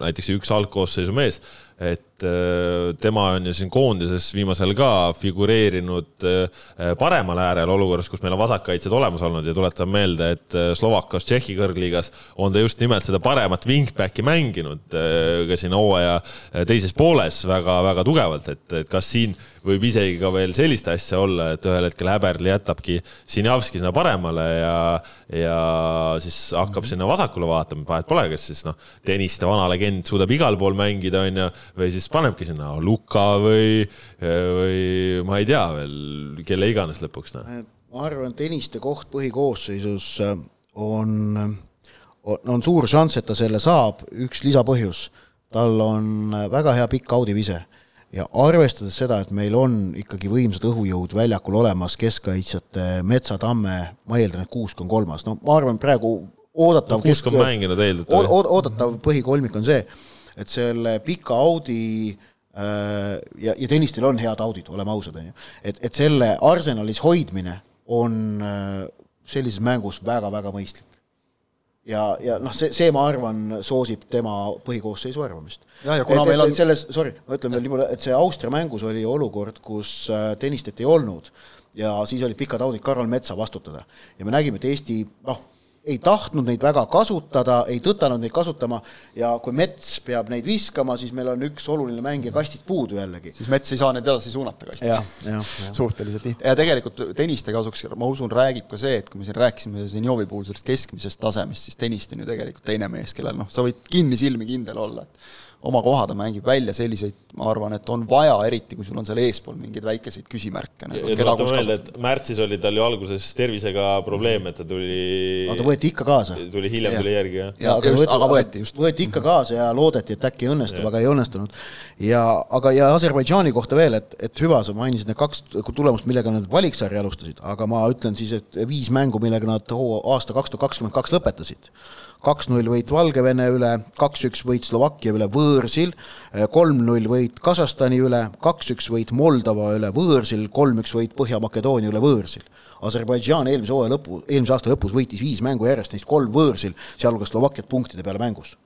näiteks üks algkoosseisu mees, et äh, tema on ju siin koondises viimasel ka figureerinud äh, paremal äärel olukorras, kus meil on vasakkaitsjad olemas olnud ja tuletan meelde, et äh, Slovakkias, Tšehhi kõrgliigas on ta just nimelt seda paremat wingback'i mänginud ka siin hooaja teises pooles väga-väga tugevalt, et, et kas siin võib isegi ka veel sellist asja olla, et ühel hetkel Häberli jätabki Sinjavski sinna paremale ja, ja siis hakkab sinna vasakule vaatama, vahet pole, kas siis noh, Tõniste vana legend suudab igal pool mängida, onju, või siis panebki sinna Luka või, või ma ei tea veel, kelle iganes lõpuks, noh. ma arvan, et Tõniste koht põhikoosseisus on, on, on suur šanss, et ta selle saab, üks lisapõhjus, tal on väga hea pikk audivise. Ja arvestades seda, et meil on ikkagi võimsad õhujõud väljakul olemas, keskkaitsjate Metsa, Tamme, ma eeldan, et Kuusk on kolmas, no ma arvan, praegu oodatav no, Kuusk on mänginud eeldatavasti. oodatav põhikolmik on see, et selle pika Audi äh, ja, ja tennistel on head Audid, oleme ausad, on ju, et, et selle arsenalis hoidmine on äh, sellises mängus väga-väga mõistlik ja, ja noh, see, see, ma arvan, soosib tema põhikoosseisu arvamist. on... selles, sorry, ma ütlen veel niimoodi, et see Austria mängus oli olukord, kus äh, tennistet ei olnud ja siis olid pikad audid Karol Metsa vastutada. ja me nägime, et Eesti noh, ei tahtnud neid väga kasutada, ei tõtanud neid kasutama ja kui Mets peab neid viskama, siis meil on üks oluline mängija kastist puudu jällegi. siis Mets ei saa neid edasi suunata kastist. suhteliselt lihtne ja tegelikult tenniste kasuks, ma usun, räägib ka see, et kui me siin rääkisime Zenjovi puhul sellest keskmisest tasemest, siis tennist on ju tegelikult teine mees, kellel noh, sa võid kinnisilmi kindel olla, et oma koha ta mängib välja, selliseid ma arvan, et on vaja, eriti kui sul on seal eespool mingeid väikeseid küsimärke nagu,. ja tuletame meelde, et märtsis oli tal ju alguses tervisega probleem, et ta tuli võeti ikka kaasa. tuli hiljem, tuli järgi, jah. ja, aga, just, aga võeti just. võeti ikka kaasa ja loodeti, et äkki õnnestub, aga ei õnnestunud. ja, aga, ja Aserbaidžaani kohta veel, et, et hüva, sa mainisid need kaks tulemust, millega nad valiksarja alustasid, aga ma ütlen siis, et viis mängu, millega nad aasta kaks tuhat kakskümmend kaks lõpetasid kaks-null võit Valgevene üle, kaks-üks võit Slovakkia üle võõrsil, kolm-null võit Kasahstani üle, kaks-üks võit Moldova üle võõrsil, kolm-üks võit Põhja-Makedoonia üle võõrsil Aserbaidžaan eelmise hooaja lõpu, eelmise aasta lõpus võitis viis mängu järjest, neist kolm võõrsil, sealhulgas Slovakkiat punktide peale mängus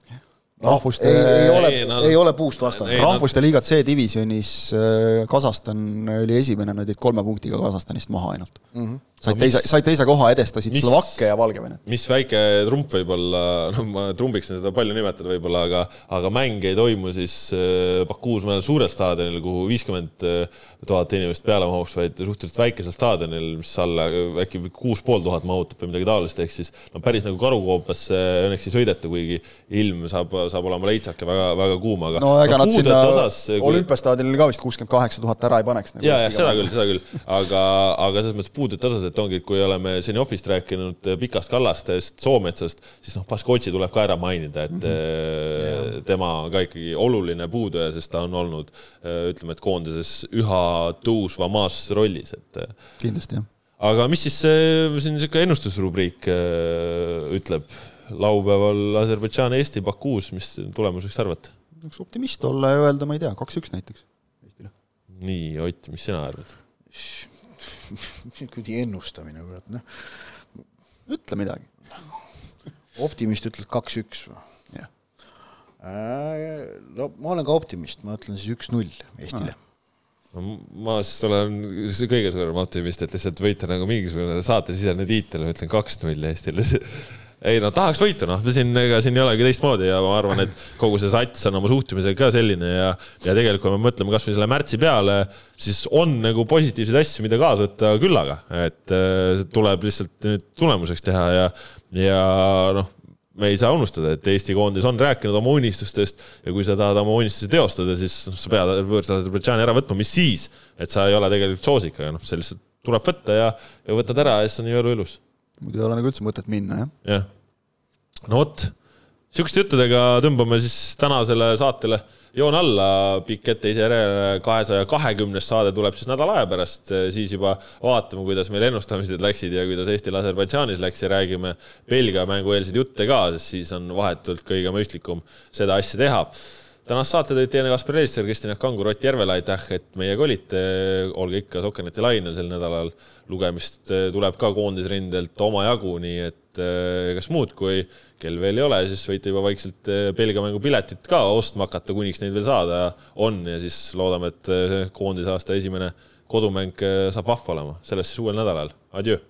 rahvuste ei, ei ole, ei ole puust vastane. rahvuste liiga C-divisjonis äh, Kasahstan oli esimene, nad jäid kolme punktiga Kasahstanist maha ainult mm. -hmm said no, teise, said teise koha, edestasid mis, Slovakkia ja Valgevenet. mis väike trump võib-olla, noh, ma trumbiksin seda palju nimetada võib-olla, aga, aga mäng ei toimu siis äh, Bakuus mõnel suurel staadionil, kuhu viiskümmend äh, tuhat inimest peale mahuks, vaid suhteliselt väikesel staadionil, mis alla äkki kuus pool tuhat mahutab või midagi taolist, ehk siis no päris nagu karukoopasse õnneks ei sõideta, kuigi ilm saab, saab olema leitsak ja väga, väga kuum, aga no ega no, nad sinna osas, kui... olümpiastaadionil ka vist kuuskümmend kaheksa tuhat ära ei paneks nagu. ja, ja seda küll, seda küll, aga, aga selles mõttes puudujate osas, et ongi, et kui oleme Zenofist rääkinud äh, Pikast Kallastest, Soometsast, siis noh, Baskotši tuleb ka ära mainida, et mm -hmm. tema ka ikkagi oluline puuduja, sest ta on olnud ütleme, et koondises üha tõusvamas rollis, et. kindlasti, jah. aga mis siis siin niisugune ennustusrubriik ütleb laupäeval Aserbaidžaan, Eesti, Bakuus, mis tulemuseks arvate? üks optimist olla ja öelda, ma ei tea, kaks-üks näiteks Eestile. nii, Ott, mis sina arvad? kuidagi ennustamine, kurat, noh. ütle midagi. optimist ütled kaks-üks või? jah. Äh, no ma olen ka optimist, ma ütlen siis üks-null Eestile no ma siis olen kõige suurem optimist, et lihtsalt võita nagu mingisugune saatesisene tiitel, ma ütlen kaks-null Eestile ei no tahaks võitu, noh, siin, ega siin ei olegi teistmoodi ja ma arvan, et kogu see sats on oma suhtumisega ka selline ja, ja tegelikult, kui me mõtleme kasvõi selle märtsi peale, siis on nagu positiivseid asju, mida kaasa võtta küllaga, et äh, tuleb lihtsalt nüüd tulemuseks teha ja, ja noh, me ei saa unustada, et Eesti koondis on rääkinud oma unistustest ja kui sa tahad oma unistusi teostada, siis noh, sa pead võõrsa Aserbaidžaani ära võtma, mis siis, et sa ei ole tegelikult soosik, aga noh, see lihtsalt tuleb võtta ja, ja võtad ära ja siis on jõulu ilus muidu ei ole nagu üldse mõtet minna, jah. jah. no vot, sihukeste juttudega tõmbame siis tänasele saatele joon alla, pikk ette ise järele, kahesaja kahekümnes saade tuleb siis nädala aja pärast, siis juba vaatame, kuidas meil ennustamised läksid ja kuidas Eestil Aserbaidžaanis läks ja räägime Belgia mängueelseid jutte ka, sest siis on vahetult kõige mõistlikum seda asja teha tänast saate tõid teieni Kaspar Eelister, Kristjan Kangur, Ott Järvela, aitäh, et meiega olite. olge ikka Sokkerneti lainel sel nädalal. lugemist eh, tuleb ka koondisrindelt omajagu, nii et eh, kas muud, kui kell veel ei ole, siis võite juba vaikselt eh, Belgia mängu piletit ka ostma hakata, kuniks neid veel saada on ja siis loodame, et koondisaasta esimene kodumäng saab vahva olema, sellest siis uuel nädalal. Adjöö